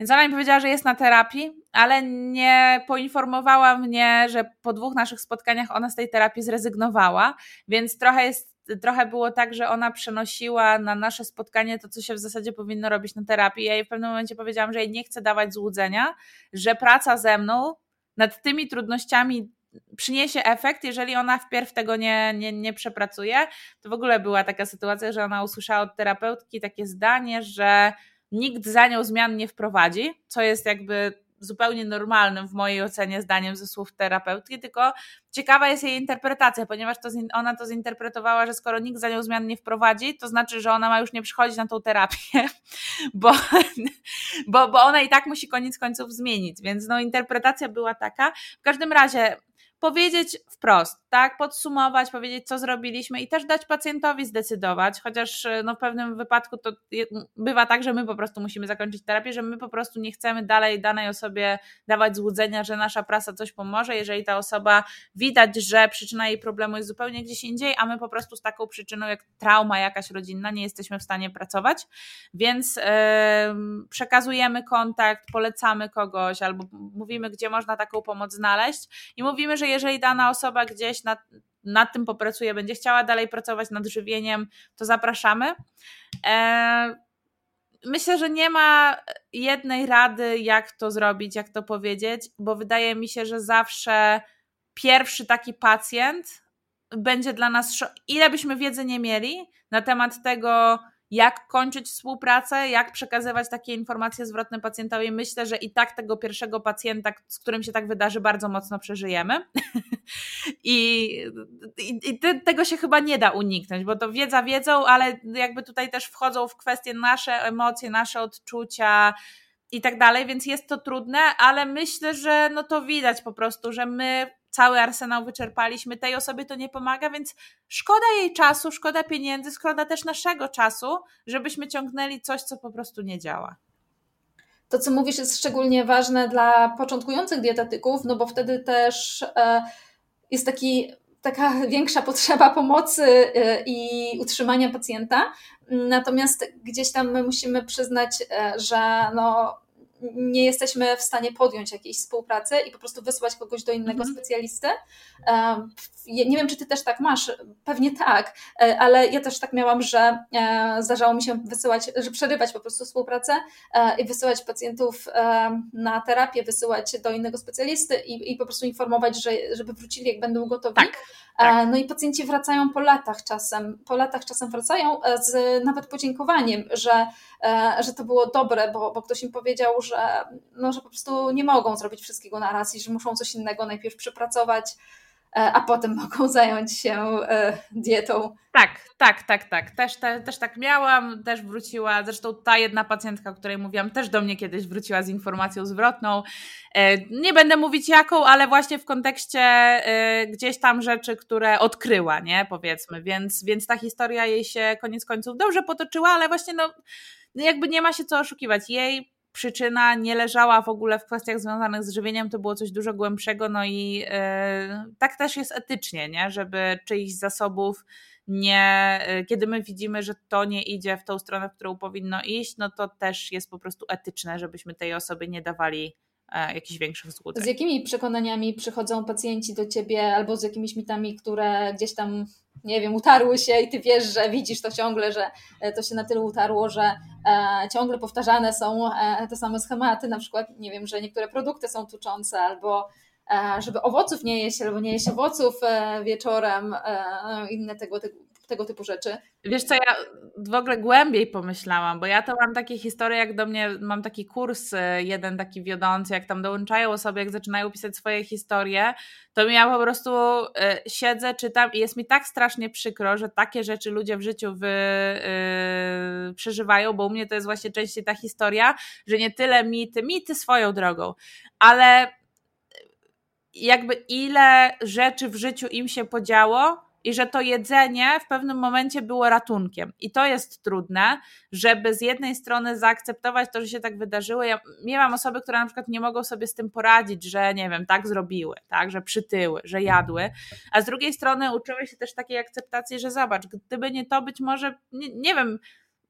[SPEAKER 2] Więc ona mi powiedziała, że jest na terapii, ale nie poinformowała mnie, że po dwóch naszych spotkaniach ona z tej terapii zrezygnowała, więc trochę jest trochę było tak, że ona przenosiła na nasze spotkanie to, co się w zasadzie powinno robić na terapii. Ja jej w pewnym momencie powiedziałam, że jej nie chcę dawać złudzenia, że praca ze mną nad tymi trudnościami przyniesie efekt, jeżeli ona wpierw tego nie, nie, nie przepracuje. To w ogóle była taka sytuacja, że ona usłyszała od terapeutki takie zdanie, że nikt za nią zmian nie wprowadzi, co jest jakby zupełnie normalnym w mojej ocenie zdaniem ze słów terapeutki, tylko ciekawa jest jej interpretacja, ponieważ to, ona to zinterpretowała, że skoro nikt za nią zmian nie wprowadzi, to znaczy, że ona ma już nie przychodzić na tą terapię, bo, bo, bo ona i tak musi koniec końców zmienić, więc no interpretacja była taka. W każdym razie powiedzieć wprost, tak, podsumować, powiedzieć, co zrobiliśmy i też dać pacjentowi zdecydować, chociaż e, no, w pewnym wypadku to bywa tak, że my po prostu musimy zakończyć terapię, że my po prostu nie chcemy dalej danej osobie dawać złudzenia, że nasza prasa coś pomoże, jeżeli ta osoba widać, że przyczyna jej problemu jest zupełnie gdzieś indziej, a my po prostu z taką przyczyną jak trauma jakaś rodzinna nie jesteśmy w stanie pracować, więc yy, przekazujemy kontakt, polecamy kogoś albo mówimy, gdzie można taką pomoc znaleźć i mówimy, że jeżeli dana osoba gdzieś nad, nad tym popracuje, będzie chciała dalej pracować nad żywieniem, to zapraszamy. E, myślę, że nie ma jednej rady, jak to zrobić, jak to powiedzieć, bo wydaje mi się, że zawsze pierwszy taki pacjent będzie dla nas, ile byśmy wiedzy nie mieli na temat tego, jak kończyć współpracę, jak przekazywać takie informacje zwrotne pacjentowi. Myślę, że i tak tego pierwszego pacjenta, z którym się tak wydarzy, bardzo mocno przeżyjemy. I, i, i te, tego się chyba nie da uniknąć, bo to wiedza wiedzą, ale jakby tutaj też wchodzą w kwestie nasze emocje, nasze odczucia i tak dalej, więc jest to trudne, ale myślę, że no to widać po prostu, że my cały arsenał wyczerpaliśmy, tej osobie to nie pomaga, więc szkoda jej czasu, szkoda pieniędzy, szkoda też naszego czasu, żebyśmy ciągnęli coś, co po prostu nie działa.
[SPEAKER 1] To, co mówisz, jest szczególnie ważne dla początkujących dietetyków, no bo wtedy też e, jest taki taka większa potrzeba pomocy e, i utrzymania pacjenta. Natomiast gdzieś tam my musimy przyznać, e, że no, nie jesteśmy w stanie podjąć jakiejś współpracy i po prostu wysłać kogoś do innego mhm. specjalisty. Nie wiem, czy ty też tak masz, pewnie tak, e, ale ja też tak miałam, że e, zdarzało mi się wysyłać, że przerywać po prostu współpracę e, i wysyłać pacjentów na terapię, wysyłać do innego specjalisty i, i po prostu informować, że, żeby wrócili, jak będą gotowi.
[SPEAKER 2] Tak. Tak.
[SPEAKER 1] No i pacjenci wracają po latach czasem, po latach czasem wracają z nawet podziękowaniem, że, że to było dobre, bo, bo ktoś im powiedział, że, no, że po prostu nie mogą zrobić wszystkiego na raz i że muszą coś innego najpierw przepracować, a potem mogą zająć się e, dietą.
[SPEAKER 2] Tak, tak, tak, tak. Też, te, też tak miałam, też wróciła, zresztą ta jedna pacjentka, o której mówiłam, też do mnie kiedyś wróciła z informacją zwrotną. E, nie będę mówić jaką, ale właśnie w kontekście gdzieś tam rzeczy, które odkryła, nie, powiedzmy, więc, więc ta historia jej się koniec końców dobrze potoczyła, ale właśnie no, jakby nie ma się co oszukiwać. Jej przyczyna nie leżała w ogóle w kwestiach związanych z żywieniem, to było coś dużo głębszego, no i yy, tak też jest etycznie, nie? żeby czyichś zasobów nie, yy, kiedy my widzimy, że to nie idzie w tą stronę, w którą powinno iść, no to też jest po prostu etyczne, żebyśmy tej osobie nie dawali jakichś większych złudzeń.
[SPEAKER 1] Z jakimi przekonaniami przychodzą pacjenci do ciebie albo z jakimiś mitami, które gdzieś tam nie wiem, utarły się i ty wiesz, że widzisz to ciągle, że to się na tyle utarło, że ciągle powtarzane są te same schematy, na przykład, nie wiem, że niektóre produkty są tuczące albo żeby owoców nie jeść, albo nie jeść owoców wieczorem, inne tego, tego tego typu rzeczy.
[SPEAKER 2] Wiesz co, ja w ogóle głębiej pomyślałam, bo ja to mam takie historie, jak do mnie, mam taki kurs e, jeden taki wiodący, jak tam dołączają osoby, jak zaczynają pisać swoje historie, to ja po prostu y, siedzę, czytam i jest mi tak strasznie przykro, że takie rzeczy ludzie w życiu wy, y, przeżywają, bo u mnie to jest właśnie częściej ta historia, że nie tyle mity, mity swoją drogą, ale jakby ile rzeczy w życiu im się podziało, i że to jedzenie w pewnym momencie było ratunkiem. I to jest trudne, żeby z jednej strony zaakceptować to, że się tak wydarzyło. Ja miałam osoby, które na przykład nie mogą sobie z tym poradzić, że nie wiem, tak zrobiły, tak, że przytyły, że jadły, a z drugiej strony uczyły się też takiej akceptacji, że zobacz, gdyby nie to, być może, nie, nie wiem,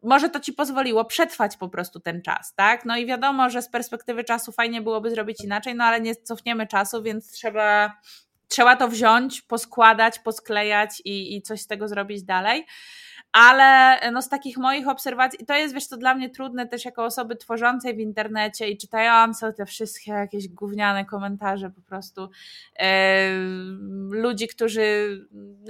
[SPEAKER 2] może to ci pozwoliło przetrwać po prostu ten czas, tak? No i wiadomo, że z perspektywy czasu fajnie byłoby zrobić inaczej, no ale nie cofniemy czasu, więc trzeba trzeba to wziąć, poskładać, posklejać i, i coś z tego zrobić dalej ale no z takich moich obserwacji, to jest wiesz to dla mnie trudne też jako osoby tworzącej w internecie i czytające te wszystkie jakieś gówniane komentarze po prostu e, ludzi, którzy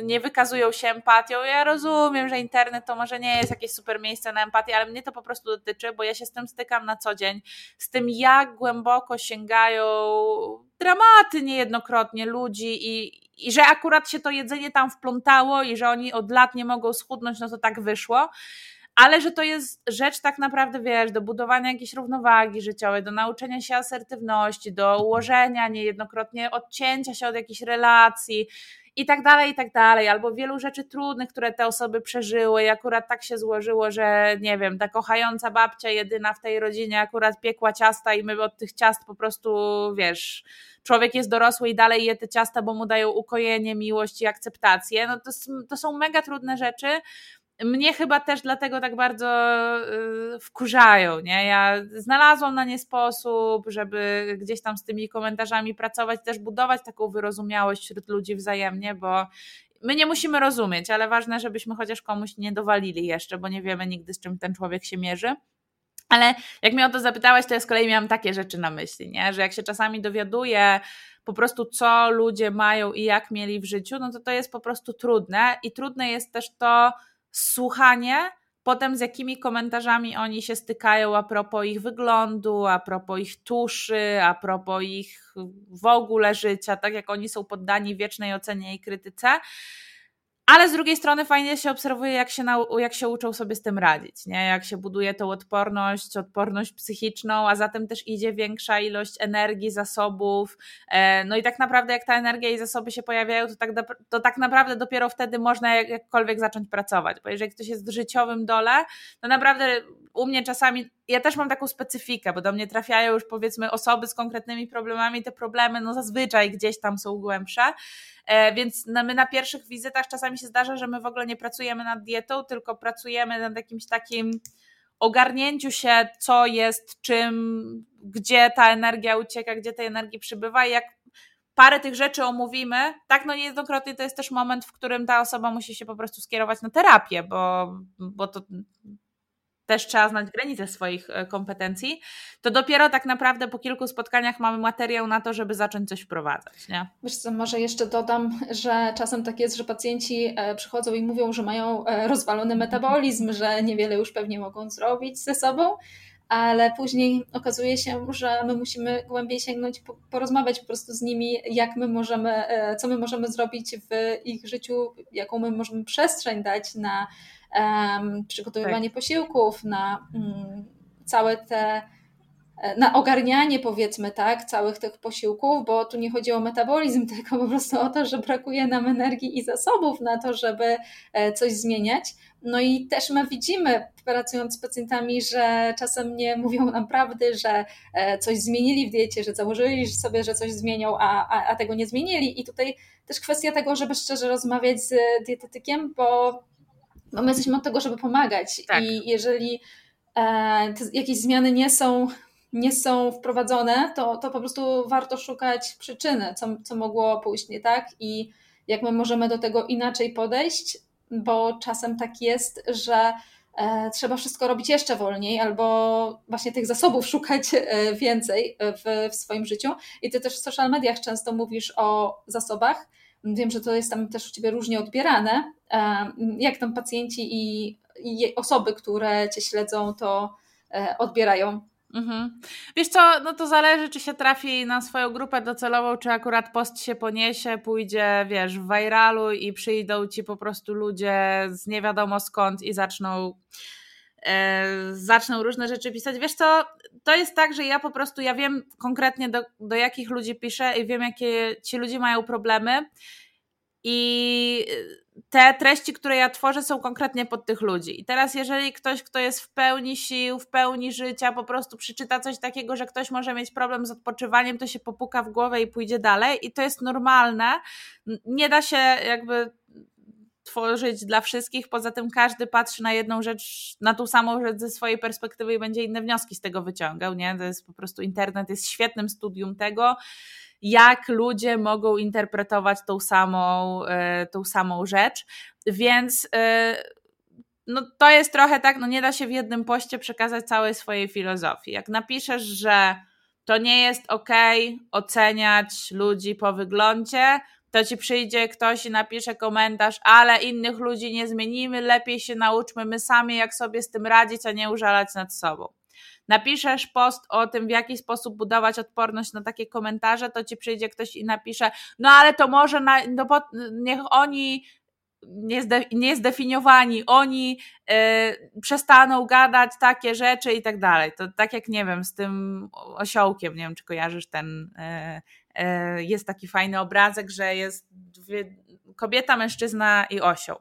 [SPEAKER 2] nie wykazują się empatią. Ja rozumiem, że internet to może nie jest jakieś super miejsce na empatię, ale mnie to po prostu dotyczy, bo ja się z tym stykam na co dzień, z tym jak głęboko sięgają dramaty niejednokrotnie ludzi i, i że akurat się to jedzenie tam wplątało i że oni od lat nie mogą schudnąć, no to tak wyszło. Ale że to jest rzecz tak naprawdę, wiesz, do budowania jakiejś równowagi życiowej, do nauczenia się asertywności, do ułożenia niejednokrotnie odcięcia się od jakichś relacji i tak dalej, i tak dalej, albo wielu rzeczy trudnych, które te osoby przeżyły i akurat tak się złożyło, że nie wiem, ta kochająca babcia jedyna w tej rodzinie akurat piekła ciasta i my od tych ciast po prostu, wiesz, człowiek jest dorosły i dalej je te ciasta, bo mu dają ukojenie, miłość i akceptację, no to, to są mega trudne rzeczy, mnie chyba też dlatego tak bardzo y, wkurzają, nie? Ja znalazłam na nie sposób, żeby gdzieś tam z tymi komentarzami pracować, też budować taką wyrozumiałość wśród ludzi wzajemnie, bo my nie musimy rozumieć, ale ważne, żebyśmy chociaż komuś nie dowalili jeszcze, bo nie wiemy nigdy, z czym ten człowiek się mierzy. Ale jak mnie o to zapytałaś, to ja z kolei miałam takie rzeczy na myśli, nie? że jak się czasami dowiaduję po prostu, co ludzie mają i jak mieli w życiu, no to to jest po prostu trudne i trudne jest też to słuchanie, potem z jakimi komentarzami oni się stykają a propos ich wyglądu, a propos ich tuszy, a propos ich w ogóle życia, tak jak oni są poddani wiecznej ocenie i krytyce. Ale z drugiej strony fajnie się obserwuje, jak się, jak się uczą sobie z tym radzić, nie? jak się buduje tą odporność, odporność psychiczną, a zatem też idzie większa ilość energii, zasobów. E, no i tak naprawdę, jak ta energia i zasoby się pojawiają, to tak, to tak naprawdę dopiero wtedy można jakkolwiek zacząć pracować. Bo jeżeli ktoś jest w życiowym dole, to naprawdę u mnie czasami, ja też mam taką specyfikę, bo do mnie trafiają już powiedzmy osoby z konkretnymi problemami, te problemy no zazwyczaj gdzieś tam są głębsze, e, więc my na pierwszych wizytach czasami się zdarza, że my w ogóle nie pracujemy nad dietą, tylko pracujemy nad jakimś takim ogarnięciu się, co jest czym, gdzie ta energia ucieka, gdzie tej energii przybywa. I jak parę tych rzeczy omówimy, tak no niejednokrotnie to jest też moment, w którym ta osoba musi się po prostu skierować na terapię, bo, bo to też trzeba znać granice swoich e, kompetencji, to dopiero tak naprawdę po kilku spotkaniach mamy materiał na to, żeby zacząć coś wprowadzać. Nie?
[SPEAKER 1] Wiesz co, może jeszcze dodam, że czasem tak jest, że pacjenci e, przychodzą i mówią, że mają e, rozwalony metabolizm, że niewiele już pewnie mogą zrobić ze sobą, ale później okazuje się, że my musimy głębiej sięgnąć, porozmawiać po prostu z nimi, jak my możemy, co my możemy zrobić w ich życiu, jaką my możemy przestrzeń dać na przygotowywanie tak. posiłków, na um, całe te e, na ogarnianie powiedzmy tak, całych tych posiłków, bo tu nie chodzi o metabolizm, tylko po prostu o to, że brakuje nam energii i zasobów na to, żeby e, coś zmieniać. No i też my widzimy, pracując z pacjentami, że czasem nie mówią nam prawdy, że e, coś zmienili w diecie, że założyli sobie, że coś zmienią, a, a, a tego nie zmienili. I tutaj też kwestia tego, żeby szczerze rozmawiać z dietetykiem, bo bo my jesteśmy od tego, żeby pomagać. Tak. I jeżeli e, jakieś zmiany nie są, nie są wprowadzone, to, to po prostu warto szukać przyczyny, co, co mogło pójść nie tak i, jak my możemy do tego inaczej podejść, bo czasem tak jest, że e, trzeba wszystko robić jeszcze wolniej, albo właśnie tych zasobów szukać e, więcej w, w swoim życiu. I ty też w social mediach często mówisz o zasobach. Wiem, że to jest tam też u ciebie różnie odbierane. E, jak tam pacjenci i, i osoby, które cię śledzą, to odbierają?
[SPEAKER 2] Mhm. Wiesz co, no to zależy, czy się trafi na swoją grupę docelową, czy akurat post się poniesie, pójdzie, wiesz, w viralu i przyjdą ci po prostu ludzie z nie wiadomo skąd i zaczną e, zaczną różne rzeczy pisać. Wiesz co, to jest tak, że ja po prostu, ja wiem konkretnie do, do jakich ludzi piszę i wiem, jakie ci ludzie mają problemy i te treści, które ja tworzę, są konkretnie pod tych ludzi. I teraz, jeżeli ktoś, kto jest w pełni sił, w pełni życia, po prostu przeczyta coś takiego, że ktoś może mieć problem z odpoczywaniem, to się popuka w głowę i pójdzie dalej. I to jest normalne. Nie da się jakby tworzyć dla wszystkich. Poza tym każdy patrzy na jedną rzecz, na tą samą rzecz ze swojej perspektywy i będzie inne wnioski z tego wyciągał. Nie? To jest po prostu internet, jest świetnym studium tego jak ludzie mogą interpretować tą samą, e, tą samą rzecz. Więc e, no to jest trochę tak, no nie da się w jednym poście przekazać całej swojej filozofii. Jak napiszesz, że to nie jest ok oceniać ludzi po wyglądzie, to ci przyjdzie ktoś i napisze komentarz, ale innych ludzi nie zmienimy, lepiej się nauczmy my sami, jak sobie z tym radzić, a nie użalać nad sobą napiszesz post o tym, w jaki sposób budować odporność na takie komentarze, to ci przyjdzie ktoś i napisze, no ale to może na, no bo niech oni niezdefiniowani, oni y, przestaną gadać takie rzeczy i tak dalej. To tak jak, nie wiem, z tym osiołkiem, nie wiem, czy kojarzysz ten, y, y, jest taki fajny obrazek, że jest dwie, kobieta, mężczyzna i osioł.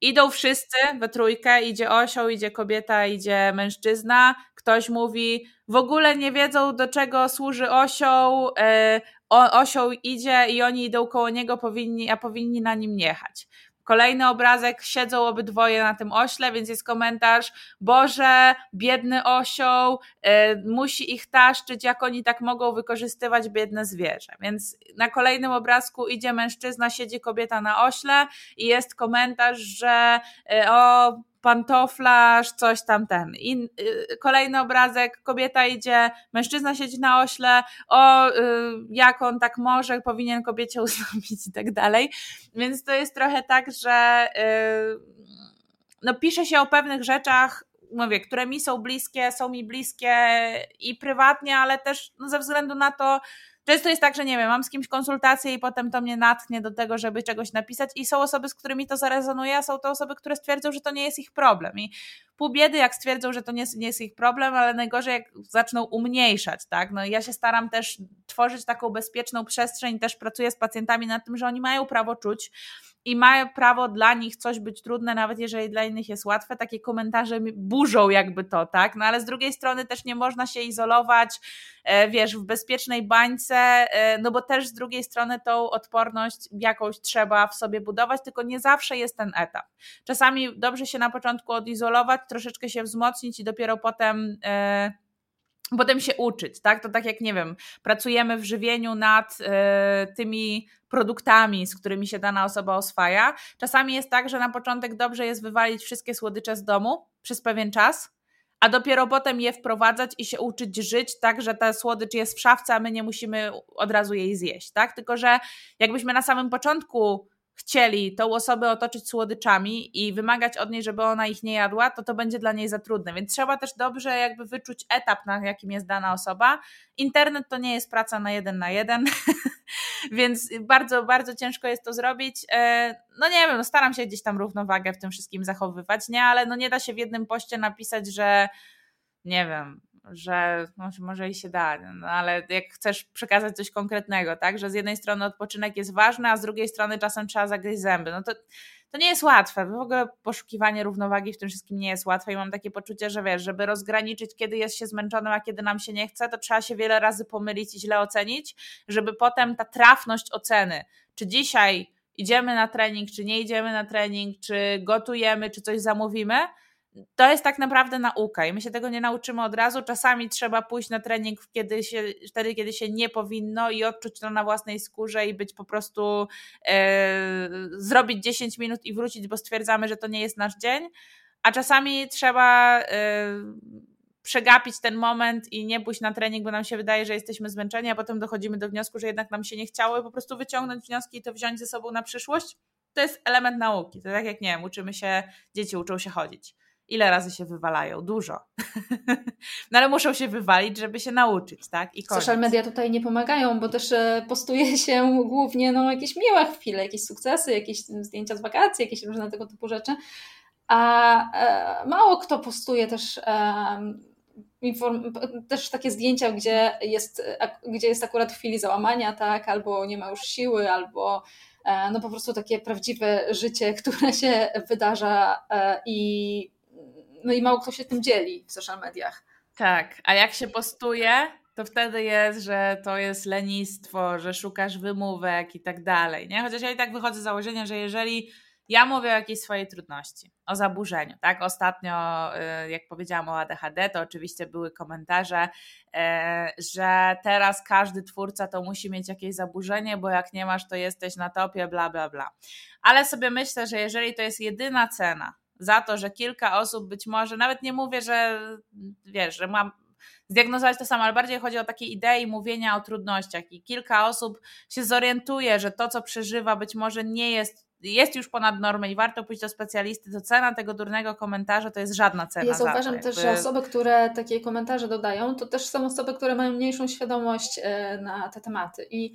[SPEAKER 2] Idą wszyscy we trójkę, idzie osioł, idzie kobieta, idzie mężczyzna. Ktoś mówi, w ogóle nie wiedzą, do czego służy osioł. E, osioł idzie i oni idą koło niego, powinni, a powinni na nim jechać. Kolejny obrazek, siedzą obydwoje na tym ośle, więc jest komentarz: Boże, biedny osioł, y, musi ich taszczyć, jak oni tak mogą wykorzystywać biedne zwierzę. Więc na kolejnym obrazku idzie mężczyzna, siedzi kobieta na ośle i jest komentarz, że y, o pantoflarz, coś tam ten. I y, kolejny obrazek, kobieta idzie, mężczyzna siedzi na ośle, o y, jak on tak może, powinien kobiecie ustąpić i tak dalej. Więc to jest trochę tak, że y, no pisze się o pewnych rzeczach, mówię, które mi są bliskie, są mi bliskie i prywatnie, ale też no, ze względu na to, Często jest tak, że nie wiem, mam z kimś konsultację i potem to mnie natchnie do tego, żeby czegoś napisać i są osoby, z którymi to zarezonuje, a są to osoby, które stwierdzą, że to nie jest ich problem i pół biedy, jak stwierdzą, że to nie, nie jest ich problem, ale najgorzej, jak zaczną umniejszać, tak? No ja się staram też tworzyć taką bezpieczną przestrzeń, też pracuję z pacjentami nad tym, że oni mają prawo czuć, i mają prawo dla nich coś być trudne, nawet jeżeli dla innych jest łatwe. Takie komentarze burzą jakby to, tak? No ale z drugiej strony też nie można się izolować, e, wiesz, w bezpiecznej bańce, e, no bo też z drugiej strony tą odporność jakąś trzeba w sobie budować, tylko nie zawsze jest ten etap. Czasami dobrze się na początku odizolować, troszeczkę się wzmocnić i dopiero potem e, potem się uczyć, tak? To tak jak, nie wiem, pracujemy w żywieniu nad y, tymi produktami, z którymi się dana osoba oswaja. Czasami jest tak, że na początek dobrze jest wywalić wszystkie słodycze z domu przez pewien czas, a dopiero potem je wprowadzać i się uczyć żyć tak, że ta słodycz jest w szafce, a my nie musimy od razu jej zjeść, tak? Tylko, że jakbyśmy na samym początku chcieli tą osobę otoczyć słodyczami i wymagać od niej, żeby ona ich nie jadła, to to będzie dla niej za trudne. Więc trzeba też dobrze jakby wyczuć etap, na jakim jest dana osoba. Internet to nie jest praca na jeden na jeden, więc bardzo, bardzo ciężko jest to zrobić. E, no nie wiem, no staram się gdzieś tam równowagę w tym wszystkim zachowywać, nie, ale no nie da się w jednym poście napisać, że nie wiem, że może, może i się da, no ale jak chcesz przekazać coś konkretnego, tak, że z jednej strony odpoczynek jest ważny, a z drugiej strony czasem trzeba zagryźć zęby, no to, to nie jest łatwe. W ogóle poszukiwanie równowagi w tym wszystkim nie jest łatwe i mam takie poczucie, że wiesz, żeby rozgraniczyć, kiedy jest się zmęczonym, a kiedy nam się nie chce, to trzeba się wiele razy pomylić i źle ocenić, żeby potem ta trafność oceny, czy dzisiaj idziemy na trening, czy nie idziemy na trening, czy gotujemy, czy coś zamówimy, to jest tak naprawdę nauka i my się tego nie nauczymy od razu. Czasami trzeba pójść na trening kiedy się, wtedy, kiedy się nie powinno i odczuć to na własnej skórze i być po prostu e, zrobić 10 minut i wrócić, bo stwierdzamy, że to nie jest nasz dzień. A czasami trzeba e, przegapić ten moment i nie pójść na trening, bo nam się wydaje, że jesteśmy zmęczeni, a potem dochodzimy do wniosku, że jednak nam się nie chciało i po prostu wyciągnąć wnioski i to wziąć ze sobą na przyszłość. To jest element nauki. To tak jak nie wiem, uczymy się, dzieci uczą się chodzić ile razy się wywalają? Dużo. no ale muszą się wywalić, żeby się nauczyć, tak?
[SPEAKER 1] I koniec. Social media tutaj nie pomagają, bo też e, postuje się głównie no, jakieś miłe chwile, jakieś sukcesy, jakieś zdjęcia z wakacji, jakieś różne tego typu rzeczy. A e, mało kto postuje też. E, inform- też takie zdjęcia, gdzie jest, gdzie jest akurat w chwili załamania, tak, albo nie ma już siły, albo no po prostu takie prawdziwe życie, które się wydarza i no i mało kto się tym dzieli w social mediach.
[SPEAKER 2] Tak, a jak się postuje, to wtedy jest, że to jest lenistwo, że szukasz wymówek i tak dalej, nie? Chociaż ja i tak wychodzę z założenia, że jeżeli ja mówię o jakiejś swojej trudności, o zaburzeniu, tak? Ostatnio, y, jak powiedziałam o ADHD, to oczywiście były komentarze, y, że teraz każdy twórca to musi mieć jakieś zaburzenie, bo jak nie masz, to jesteś na topie, bla, bla, bla. Ale sobie myślę, że jeżeli to jest jedyna cena, za to, że kilka osób być może, nawet nie mówię, że wiesz, że mam zdiagnozować to samo, ale bardziej chodzi o takie idei mówienia o trudnościach i kilka osób się zorientuje, że to, co przeżywa, być może nie jest jest już ponad normę i warto pójść do specjalisty, to cena tego durnego komentarza to jest żadna cena.
[SPEAKER 1] Ja zauważam też, że osoby, które takie komentarze dodają, to też są osoby, które mają mniejszą świadomość e, na te tematy i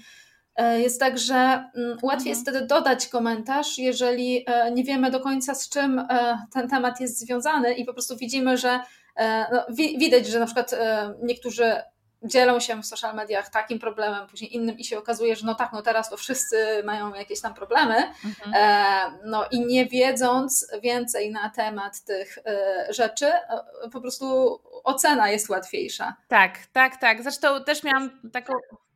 [SPEAKER 1] jest tak, że mm, łatwiej jest mhm. wtedy dodać komentarz, jeżeli e, nie wiemy do końca z czym e, ten temat jest związany i po prostu widzimy, że no, widać, że na przykład niektórzy dzielą się w social mediach takim problemem, później innym i się okazuje, że no tak, no teraz to wszyscy mają jakieś tam problemy, mhm. no i nie wiedząc więcej na temat tych rzeczy, po prostu ocena jest łatwiejsza.
[SPEAKER 2] Tak, tak, tak. Zresztą też miałam taką E,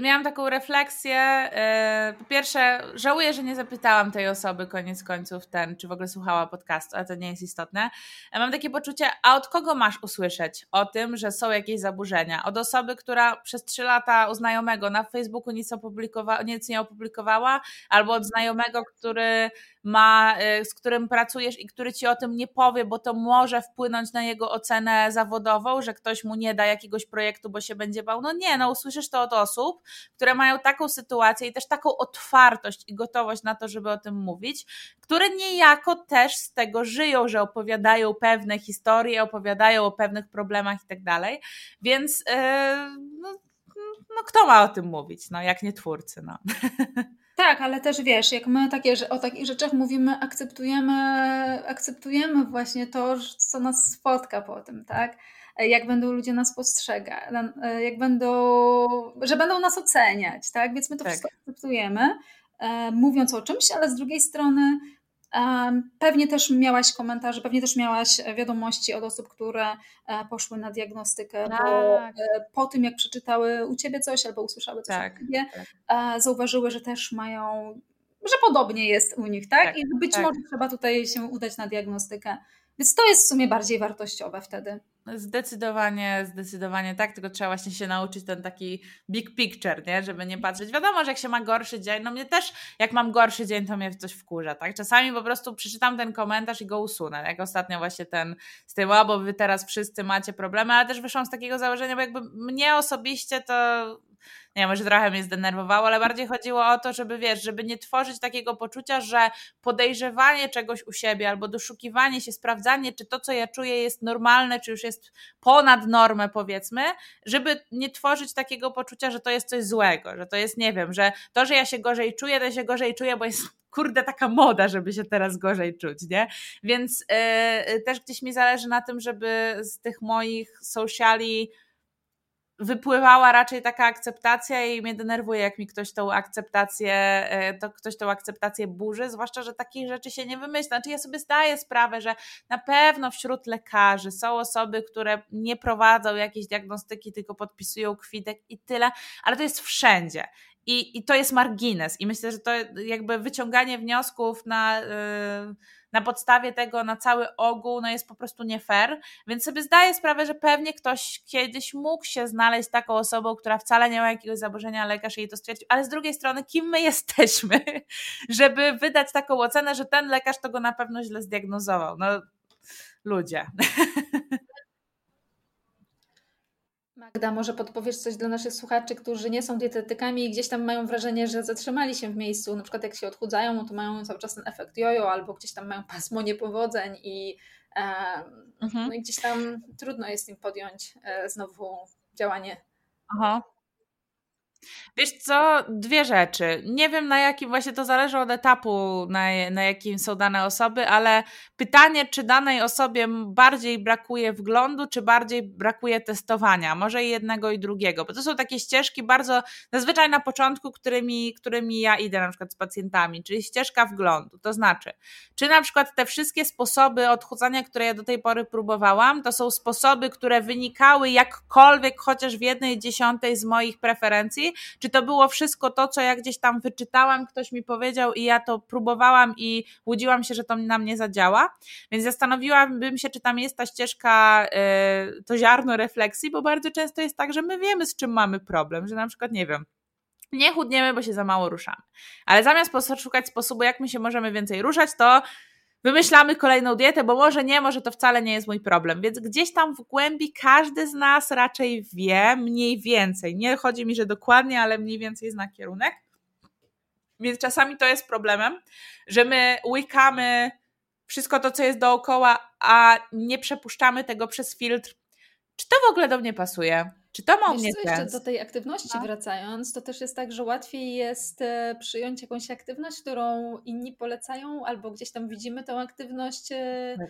[SPEAKER 2] miałam taką refleksję. E, po pierwsze, żałuję, że nie zapytałam tej osoby koniec końców ten, czy w ogóle słuchała podcastu, ale to nie jest istotne. Mam takie poczucie, a od kogo masz usłyszeć o tym, że są jakieś zaburzenia? Od osoby, która przez trzy lata u znajomego na Facebooku nic, opublikowa- nic nie opublikowała, albo od znajomego, który ma, y, z którym pracujesz i który ci o tym nie powie, bo to może wpłynąć na jego ocenę zawodową, że ktoś mu nie da jakiegoś projektu, bo się będzie bał. No nie, no usłyszysz to od osób, które mają taką sytuację i też taką otwartość i gotowość na to, żeby o tym mówić, które niejako też z tego żyją, że opowiadają pewne historie, opowiadają o pewnych problemach i tak dalej. Więc yy, no, no, kto ma o tym mówić, no jak nie twórcy, no.
[SPEAKER 1] Tak, ale też wiesz, jak my takie, o takich rzeczach mówimy, akceptujemy, akceptujemy właśnie to, co nas spotka po tym, tak? Jak będą ludzie nas postrzegać, jak będą, że będą nas oceniać, tak? Więc my to tak. wszystko akceptujemy, e, mówiąc o czymś, ale z drugiej strony Pewnie też miałaś komentarze, pewnie też miałaś wiadomości od osób, które e, poszły na diagnostykę, tak. bo e, po tym jak przeczytały u ciebie coś albo usłyszały coś tak, o ciebie, tak. E, zauważyły, że też mają, że podobnie jest u nich, tak? tak I być tak. może trzeba tutaj się udać na diagnostykę. Więc to jest w sumie bardziej wartościowe wtedy.
[SPEAKER 2] Zdecydowanie, zdecydowanie tak, tylko trzeba właśnie się nauczyć ten taki big picture, nie? żeby nie patrzeć. Wiadomo, że jak się ma gorszy dzień, no mnie też, jak mam gorszy dzień, to mnie coś wkurza, tak? Czasami po prostu przeczytam ten komentarz i go usunę, jak ostatnio właśnie ten z tym, bo wy teraz wszyscy macie problemy, ale też wyszłam z takiego założenia, bo jakby mnie osobiście to nie może trochę mnie zdenerwowało, ale bardziej chodziło o to, żeby wiesz, żeby nie tworzyć takiego poczucia, że podejrzewanie czegoś u siebie albo doszukiwanie się, sprawdzanie, czy to, co ja czuję, jest normalne, czy już jest ponad normę, powiedzmy, żeby nie tworzyć takiego poczucia, że to jest coś złego, że to jest, nie wiem, że to, że ja się gorzej czuję, to ja się gorzej czuję, bo jest kurde, taka moda, żeby się teraz gorzej czuć, nie? Więc yy, też gdzieś mi zależy na tym, żeby z tych moich sociali wypływała raczej taka akceptacja i mnie denerwuje, jak mi ktoś tą akceptację, e, to ktoś tą akceptację burzy, zwłaszcza, że takich rzeczy się nie wymyśla. Znaczy ja sobie zdaję sprawę, że na pewno wśród lekarzy są osoby, które nie prowadzą jakiejś diagnostyki, tylko podpisują kwitek i tyle, ale to jest wszędzie. i, i to jest margines. I myślę, że to jakby wyciąganie wniosków na, yy, na podstawie tego na cały ogół no jest po prostu nie fair. Więc sobie zdaję sprawę, że pewnie ktoś kiedyś mógł się znaleźć taką osobą, która wcale nie ma jakiegoś zaburzenia, lekarz jej to stwierdził. Ale z drugiej strony, kim my jesteśmy, żeby wydać taką ocenę, że ten lekarz to go na pewno źle zdiagnozował? No, ludzie.
[SPEAKER 1] Magda, może podpowiesz coś dla naszych słuchaczy, którzy nie są dietetykami i gdzieś tam mają wrażenie, że zatrzymali się w miejscu, na przykład jak się odchudzają, no to mają cały czas ten efekt jojo, albo gdzieś tam mają pasmo niepowodzeń i, e, mhm. no i gdzieś tam trudno jest im podjąć e, znowu działanie.
[SPEAKER 2] Aha. Wiesz co, dwie rzeczy. Nie wiem na jakim, właśnie to zależy od etapu, na, na jakim są dane osoby, ale pytanie, czy danej osobie bardziej brakuje wglądu, czy bardziej brakuje testowania. Może i jednego i drugiego, bo to są takie ścieżki bardzo, zazwyczaj na początku, którymi, którymi ja idę na przykład z pacjentami, czyli ścieżka wglądu. To znaczy, czy na przykład te wszystkie sposoby odchudzania, które ja do tej pory próbowałam, to są sposoby, które wynikały jakkolwiek chociaż w jednej dziesiątej z moich preferencji, czy to było wszystko to, co ja gdzieś tam wyczytałam, ktoś mi powiedział i ja to próbowałam i łudziłam się, że to na mnie zadziała. Więc zastanowiłabym się, czy tam jest ta ścieżka, yy, to ziarno refleksji, bo bardzo często jest tak, że my wiemy, z czym mamy problem, że na przykład, nie wiem, nie chudniemy, bo się za mało ruszamy. Ale zamiast szukać sposobu, jak my się możemy więcej ruszać, to wymyślamy kolejną dietę, bo może nie, może to wcale nie jest mój problem. Więc gdzieś tam w głębi każdy z nas raczej wie mniej więcej. Nie chodzi mi, że dokładnie, ale mniej więcej zna kierunek. Więc czasami to jest problemem, że my łykamy wszystko to, co jest dookoła, a nie przepuszczamy tego przez filtr. Czy to w ogóle do mnie pasuje? Czy to ma mnie
[SPEAKER 1] co,
[SPEAKER 2] sens?
[SPEAKER 1] do tej aktywności no. wracając, to też jest tak, że łatwiej jest e, przyjąć jakąś aktywność, którą inni polecają, albo gdzieś tam widzimy tę aktywność e, tak.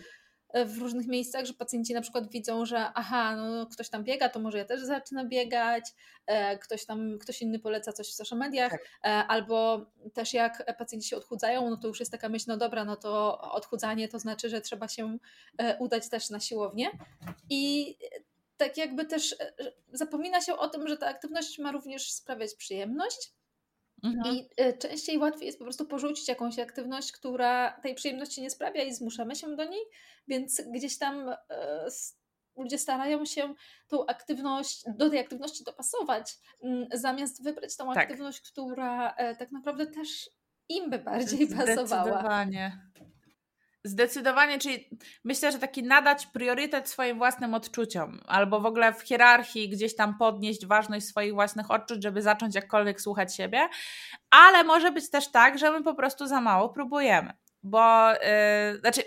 [SPEAKER 1] E, w różnych miejscach, że pacjenci na przykład widzą, że aha, no ktoś tam biega, to może ja też zacznę biegać, ktoś tam, ktoś inny poleca coś w social mediach, tak. albo też jak pacjenci się odchudzają, no to już jest taka myśl, no dobra, no to odchudzanie to znaczy, że trzeba się udać też na siłownię i tak jakby też e, zapomina się o tym, że ta aktywność ma również sprawiać przyjemność. Mhm. I e, częściej łatwiej jest po prostu porzucić jakąś aktywność, która tej przyjemności nie sprawia i zmuszamy się do niej, więc gdzieś tam e, ludzie starają się tą aktywność, do tej aktywności dopasować, zamiast wybrać tą tak. aktywność, która tak naprawdę też im by bardziej pasowała.
[SPEAKER 2] Zdecydowanie. Zdecydowanie, czyli myślę, że taki nadać priorytet swoim własnym odczuciom, albo w ogóle w hierarchii gdzieś tam podnieść ważność swoich własnych odczuć, żeby zacząć jakkolwiek słuchać siebie, ale może być też tak, że my po prostu za mało próbujemy, bo yy, znaczy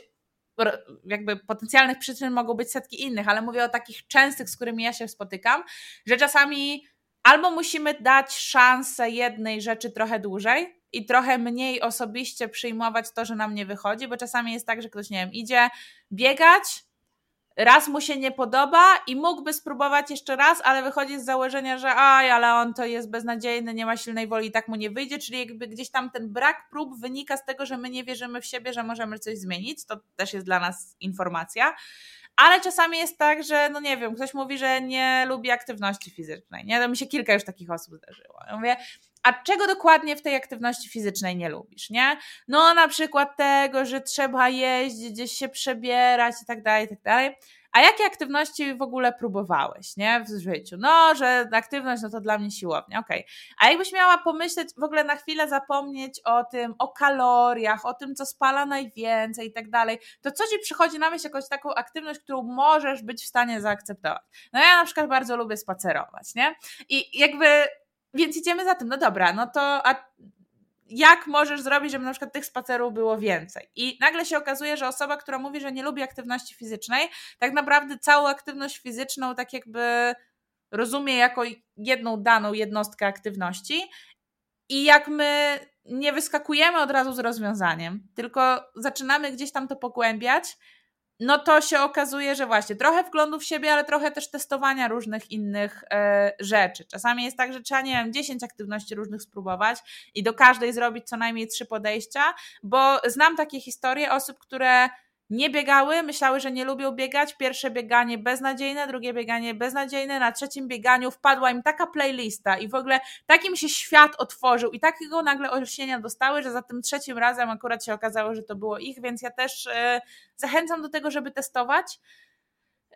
[SPEAKER 2] jakby potencjalnych przyczyn mogą być setki innych, ale mówię o takich częstych, z którymi ja się spotykam, że czasami albo musimy dać szansę jednej rzeczy trochę dłużej, i trochę mniej osobiście przyjmować to, że nam nie wychodzi, bo czasami jest tak, że ktoś, nie wiem, idzie biegać, raz mu się nie podoba i mógłby spróbować jeszcze raz, ale wychodzi z założenia, że aj, ale on to jest beznadziejny, nie ma silnej woli i tak mu nie wyjdzie, czyli jakby gdzieś tam ten brak prób wynika z tego, że my nie wierzymy w siebie, że możemy coś zmienić, to też jest dla nas informacja. Ale czasami jest tak, że no nie wiem, ktoś mówi, że nie lubi aktywności fizycznej. Nie, to mi się kilka już takich osób zdarzyło. Ja mówię, a czego dokładnie w tej aktywności fizycznej nie lubisz, nie? No na przykład tego, że trzeba jeździć, gdzieś się przebierać i tak dalej, i tak dalej. A jakie aktywności w ogóle próbowałeś, nie? W życiu? No, że aktywność, no to dla mnie siłownia, okej. Okay. A jakbyś miała pomyśleć, w ogóle na chwilę zapomnieć o tym, o kaloriach, o tym, co spala najwięcej i tak dalej, to co ci przychodzi na myśl jakąś taką aktywność, którą możesz być w stanie zaakceptować? No ja na przykład bardzo lubię spacerować, nie? I jakby więc idziemy za tym, no dobra, no to a jak możesz zrobić, żeby na przykład tych spacerów było więcej? I nagle się okazuje, że osoba, która mówi, że nie lubi aktywności fizycznej, tak naprawdę całą aktywność fizyczną tak jakby rozumie jako jedną daną jednostkę aktywności. I jak my nie wyskakujemy od razu z rozwiązaniem, tylko zaczynamy gdzieś tam to pogłębiać, no to się okazuje, że właśnie trochę wglądu w siebie, ale trochę też testowania różnych innych e, rzeczy. Czasami jest tak, że trzeba, nie wiem, 10 aktywności różnych spróbować i do każdej zrobić co najmniej trzy podejścia, bo znam takie historie osób, które nie biegały, myślały, że nie lubią biegać. Pierwsze bieganie beznadziejne, drugie bieganie beznadziejne. Na trzecim bieganiu wpadła im taka playlista i w ogóle takim się świat otworzył i takiego nagle olśnienia dostały, że za tym trzecim razem akurat się okazało, że to było ich, więc ja też e, zachęcam do tego, żeby testować.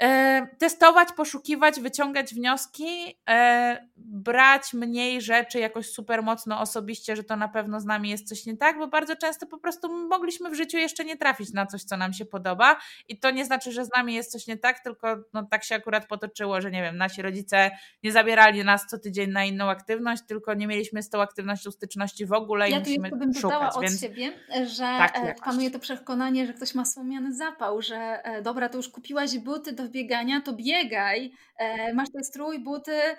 [SPEAKER 2] E, testować, poszukiwać, wyciągać wnioski, e, brać mniej rzeczy jakoś super mocno osobiście, że to na pewno z nami jest coś nie tak, bo bardzo często po prostu mogliśmy w życiu jeszcze nie trafić na coś, co nam się podoba i to nie znaczy, że z nami jest coś nie tak, tylko no, tak się akurat potoczyło, że nie wiem, nasi rodzice nie zabierali nas co tydzień na inną aktywność, tylko nie mieliśmy z tą aktywnością styczności w ogóle i
[SPEAKER 1] ja
[SPEAKER 2] musimy
[SPEAKER 1] bym
[SPEAKER 2] szukać.
[SPEAKER 1] od
[SPEAKER 2] więc...
[SPEAKER 1] siebie, że tak, e, panuje to przekonanie, że ktoś ma słomiany zapał, że dobra, to już kupiłaś buty biegania, to biegaj, e, masz ten strój, buty, e,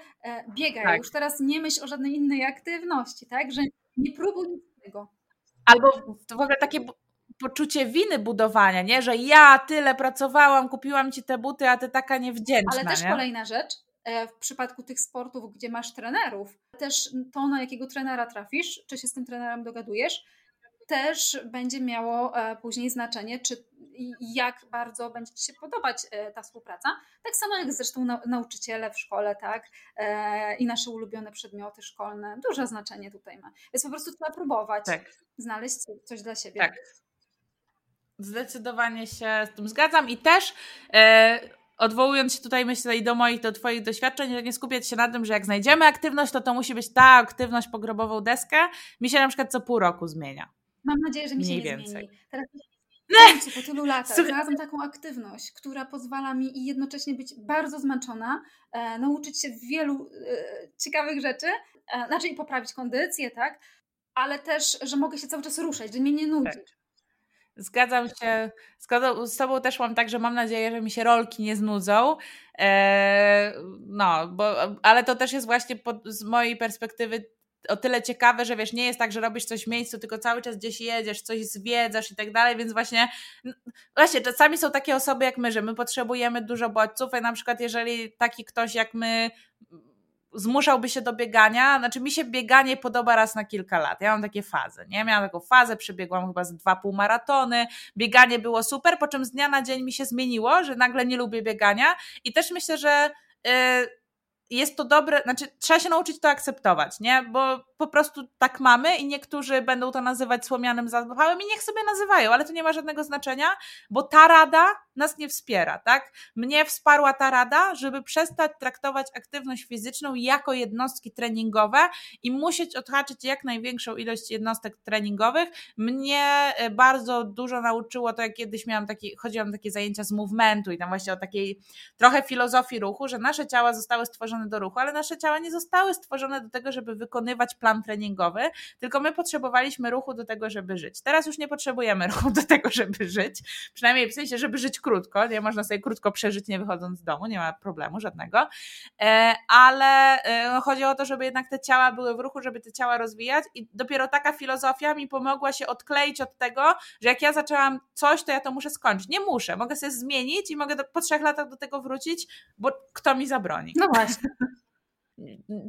[SPEAKER 1] biegaj. Tak. Już teraz nie myśl o żadnej innej aktywności, tak? Że nie próbuj tego.
[SPEAKER 2] Albo to w ogóle takie poczucie winy budowania, nie? Że ja tyle pracowałam, kupiłam ci te buty, a ty taka niewdzięczna.
[SPEAKER 1] Ale też
[SPEAKER 2] nie?
[SPEAKER 1] kolejna rzecz, e, w przypadku tych sportów, gdzie masz trenerów, też to, na jakiego trenera trafisz, czy się z tym trenerem dogadujesz, też będzie miało później znaczenie, czy jak bardzo będzie Ci się podobać e, ta współpraca. Tak samo jak zresztą nauczyciele w szkole, tak? E, I nasze ulubione przedmioty szkolne. Duże znaczenie tutaj ma. Więc po prostu trzeba próbować tak. znaleźć coś dla siebie.
[SPEAKER 2] Tak. Zdecydowanie się z tym zgadzam i też e, odwołując się tutaj myślę i do moich, do Twoich doświadczeń, że nie skupiać się na tym, że jak znajdziemy aktywność, to to musi być ta aktywność po grobową deskę. Mi się na przykład co pół roku zmienia.
[SPEAKER 1] Mam nadzieję, że mi się Mniej nie więcej. zmieni. Teraz końcu, po tylu latach znalazłam taką aktywność, która pozwala mi i jednocześnie być bardzo zmęczona, e, nauczyć się wielu e, ciekawych rzeczy, e, znaczy i poprawić kondycję, tak? Ale też, że mogę się cały czas ruszać, że mnie nie nudzi. Tak.
[SPEAKER 2] Zgadzam się. Z Tobą też mam tak, że mam nadzieję, że mi się rolki nie znudzą. Eee, no, bo, ale to też jest właśnie pod, z mojej perspektywy o tyle ciekawe, że wiesz, nie jest tak, że robisz coś w miejscu, tylko cały czas gdzieś jedziesz, coś zwiedzasz i tak dalej, więc właśnie właśnie czasami są takie osoby jak my, że my potrzebujemy dużo bodźców i na przykład jeżeli taki ktoś jak my zmuszałby się do biegania, znaczy mi się bieganie podoba raz na kilka lat. Ja mam takie fazy, nie? Miałam taką fazę, przebiegłam chyba z dwa pół maratony, bieganie było super, po czym z dnia na dzień mi się zmieniło, że nagle nie lubię biegania i też myślę, że yy, jest to dobre, znaczy trzeba się nauczyć to akceptować, nie? Bo po prostu tak mamy i niektórzy będą to nazywać słomianym zapałem i niech sobie nazywają, ale to nie ma żadnego znaczenia, bo ta rada nas nie wspiera, tak? Mnie wsparła ta rada, żeby przestać traktować aktywność fizyczną jako jednostki treningowe i musieć odhaczyć jak największą ilość jednostek treningowych. Mnie e, bardzo dużo nauczyło to, jak kiedyś miałam takie, chodziłam takie zajęcia z movementu i tam właśnie o takiej trochę filozofii ruchu, że nasze ciała zostały stworzone do ruchu, ale nasze ciała nie zostały stworzone do tego, żeby wykonywać plan treningowy, tylko my potrzebowaliśmy ruchu do tego, żeby żyć. Teraz już nie potrzebujemy ruchu do tego, żeby żyć, przynajmniej w sensie, żeby żyć krótko, nie można sobie krótko przeżyć nie wychodząc z domu, nie ma problemu żadnego, e, ale e, no, chodzi o to, żeby jednak te ciała były w ruchu, żeby te ciała rozwijać i dopiero taka filozofia mi pomogła się odkleić od tego, że jak ja zaczęłam coś, to ja to muszę skończyć. Nie muszę, mogę sobie zmienić i mogę do, po trzech latach do tego wrócić, bo kto mi zabroni.
[SPEAKER 1] No właśnie.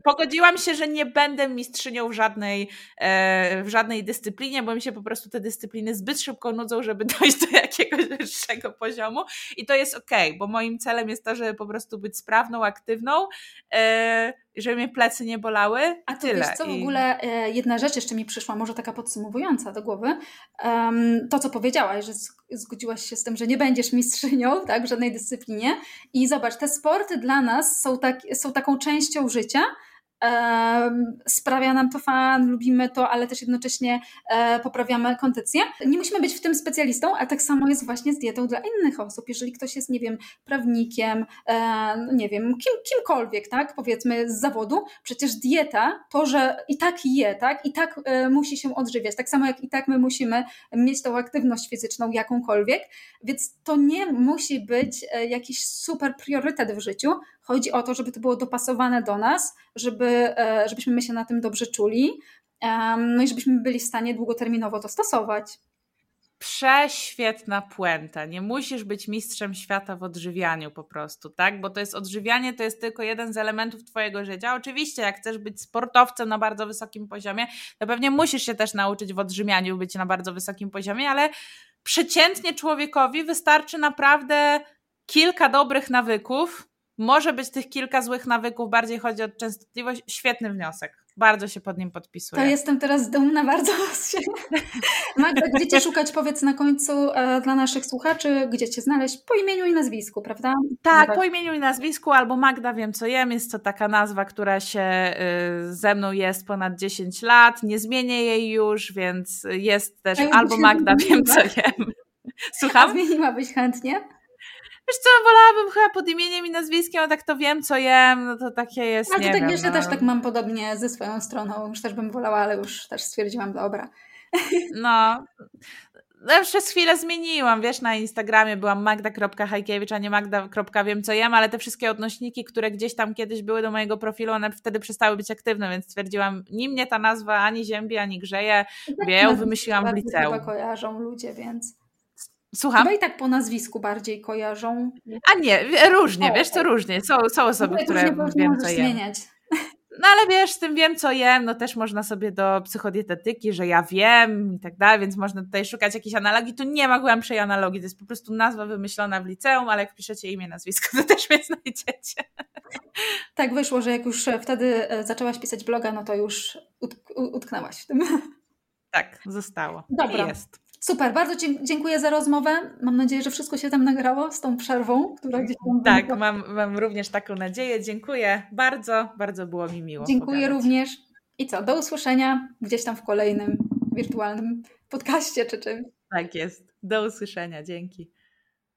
[SPEAKER 2] Pogodziłam się, że nie będę mistrzynią w żadnej, e, w żadnej dyscyplinie, bo mi się po prostu te dyscypliny zbyt szybko nudzą, żeby dojść do jakiegoś wyższego poziomu i to jest ok, bo moim celem jest to, żeby po prostu być sprawną, aktywną, e, żeby mnie plecy nie bolały.
[SPEAKER 1] A
[SPEAKER 2] tyle.
[SPEAKER 1] wiesz co, w ogóle e, jedna rzecz jeszcze mi przyszła, może taka podsumowująca do głowy. to, co powiedziałaś, że zgodziłaś się z tym, że nie będziesz mistrzynią tak, w żadnej dyscyplinie. I zobacz, te sporty dla nas są, tak, są taką częścią życia, sprawia nam to fan, lubimy to, ale też jednocześnie e, poprawiamy kondycję. Nie musimy być w tym specjalistą, a tak samo jest właśnie z dietą dla innych osób. Jeżeli ktoś jest, nie wiem, prawnikiem, e, no nie wiem, kim, kimkolwiek, tak, powiedzmy z zawodu, przecież dieta, to, że i tak je, tak, i tak e, musi się odżywiać, tak samo jak i tak my musimy mieć tą aktywność fizyczną jakąkolwiek, więc to nie musi być jakiś super priorytet w życiu, Chodzi o to, żeby to było dopasowane do nas, żeby, e, żebyśmy my się na tym dobrze czuli, no i żebyśmy byli w stanie długoterminowo to stosować.
[SPEAKER 2] Prześwietna puenta. Nie musisz być mistrzem świata w odżywianiu po prostu, tak? Bo to jest odżywianie, to jest tylko jeden z elementów Twojego życia. Oczywiście, jak chcesz być sportowcem na bardzo wysokim poziomie, to pewnie musisz się też nauczyć w odżywianiu być na bardzo wysokim poziomie, ale przeciętnie człowiekowi wystarczy naprawdę kilka dobrych nawyków. Może być tych kilka złych nawyków, bardziej chodzi o częstotliwość. Świetny wniosek. Bardzo się pod nim podpisuję.
[SPEAKER 1] To jestem teraz dumna bardzo z siebie. Magda, gdzie Cię szukać, powiedz na końcu e, dla naszych słuchaczy, gdzie Cię znaleźć po imieniu i nazwisku, prawda?
[SPEAKER 2] Tak, po imieniu i nazwisku, albo Magda Wiem Co Jem, jest to taka nazwa, która się y, ze mną jest ponad 10 lat, nie zmienię jej już, więc jest też albo Magda Wiem Co Jem.
[SPEAKER 1] Słucham? A zmieniłabyś chętnie?
[SPEAKER 2] Wiesz co, wolałabym chyba pod imieniem i nazwiskiem, a tak to wiem, co jem, no to takie jest,
[SPEAKER 1] Ale
[SPEAKER 2] to
[SPEAKER 1] tak
[SPEAKER 2] wiem,
[SPEAKER 1] wiesz,
[SPEAKER 2] no.
[SPEAKER 1] ja też tak mam podobnie ze swoją stroną, już też bym wolała, ale już też stwierdziłam, dobra.
[SPEAKER 2] No, ja przez chwilę zmieniłam, wiesz, na Instagramie byłam magda.hajkiewicz, a nie magda.wiem co jem, ale te wszystkie odnośniki, które gdzieś tam kiedyś były do mojego profilu, one wtedy przestały być aktywne, więc stwierdziłam, ni mnie ta nazwa ani ziębi, ani grzeje, ja ją wymyśliłam w liceum.
[SPEAKER 1] Chyba kojarzą ludzie, więc...
[SPEAKER 2] Słucham?
[SPEAKER 1] Chyba i tak po nazwisku bardziej kojarzą.
[SPEAKER 2] A nie, różnie, o, wiesz co, różnie. Są, są osoby, które wiem, co jem. Zmieniać. No ale wiesz, z tym wiem, co jem, no też można sobie do psychodietetyki, że ja wiem i tak dalej, więc można tutaj szukać jakiejś analogii. Tu nie ma głębszej analogii, to jest po prostu nazwa wymyślona w liceum, ale jak piszecie imię, nazwisko, to też mnie znajdziecie.
[SPEAKER 1] Tak wyszło, że jak już wtedy e, zaczęłaś pisać bloga, no to już utknęłaś w tym.
[SPEAKER 2] Tak, zostało.
[SPEAKER 1] Dobra.
[SPEAKER 2] I jest.
[SPEAKER 1] Super, bardzo dziękuję za rozmowę. Mam nadzieję, że wszystko się tam nagrało z tą przerwą, która gdzieś tam.
[SPEAKER 2] Tak, mam, mam również taką nadzieję. Dziękuję bardzo, bardzo było mi miło.
[SPEAKER 1] Dziękuję
[SPEAKER 2] pogadać.
[SPEAKER 1] również. I co, do usłyszenia gdzieś tam w kolejnym wirtualnym podcaście czy czymś.
[SPEAKER 2] Tak jest. Do usłyszenia. Dzięki.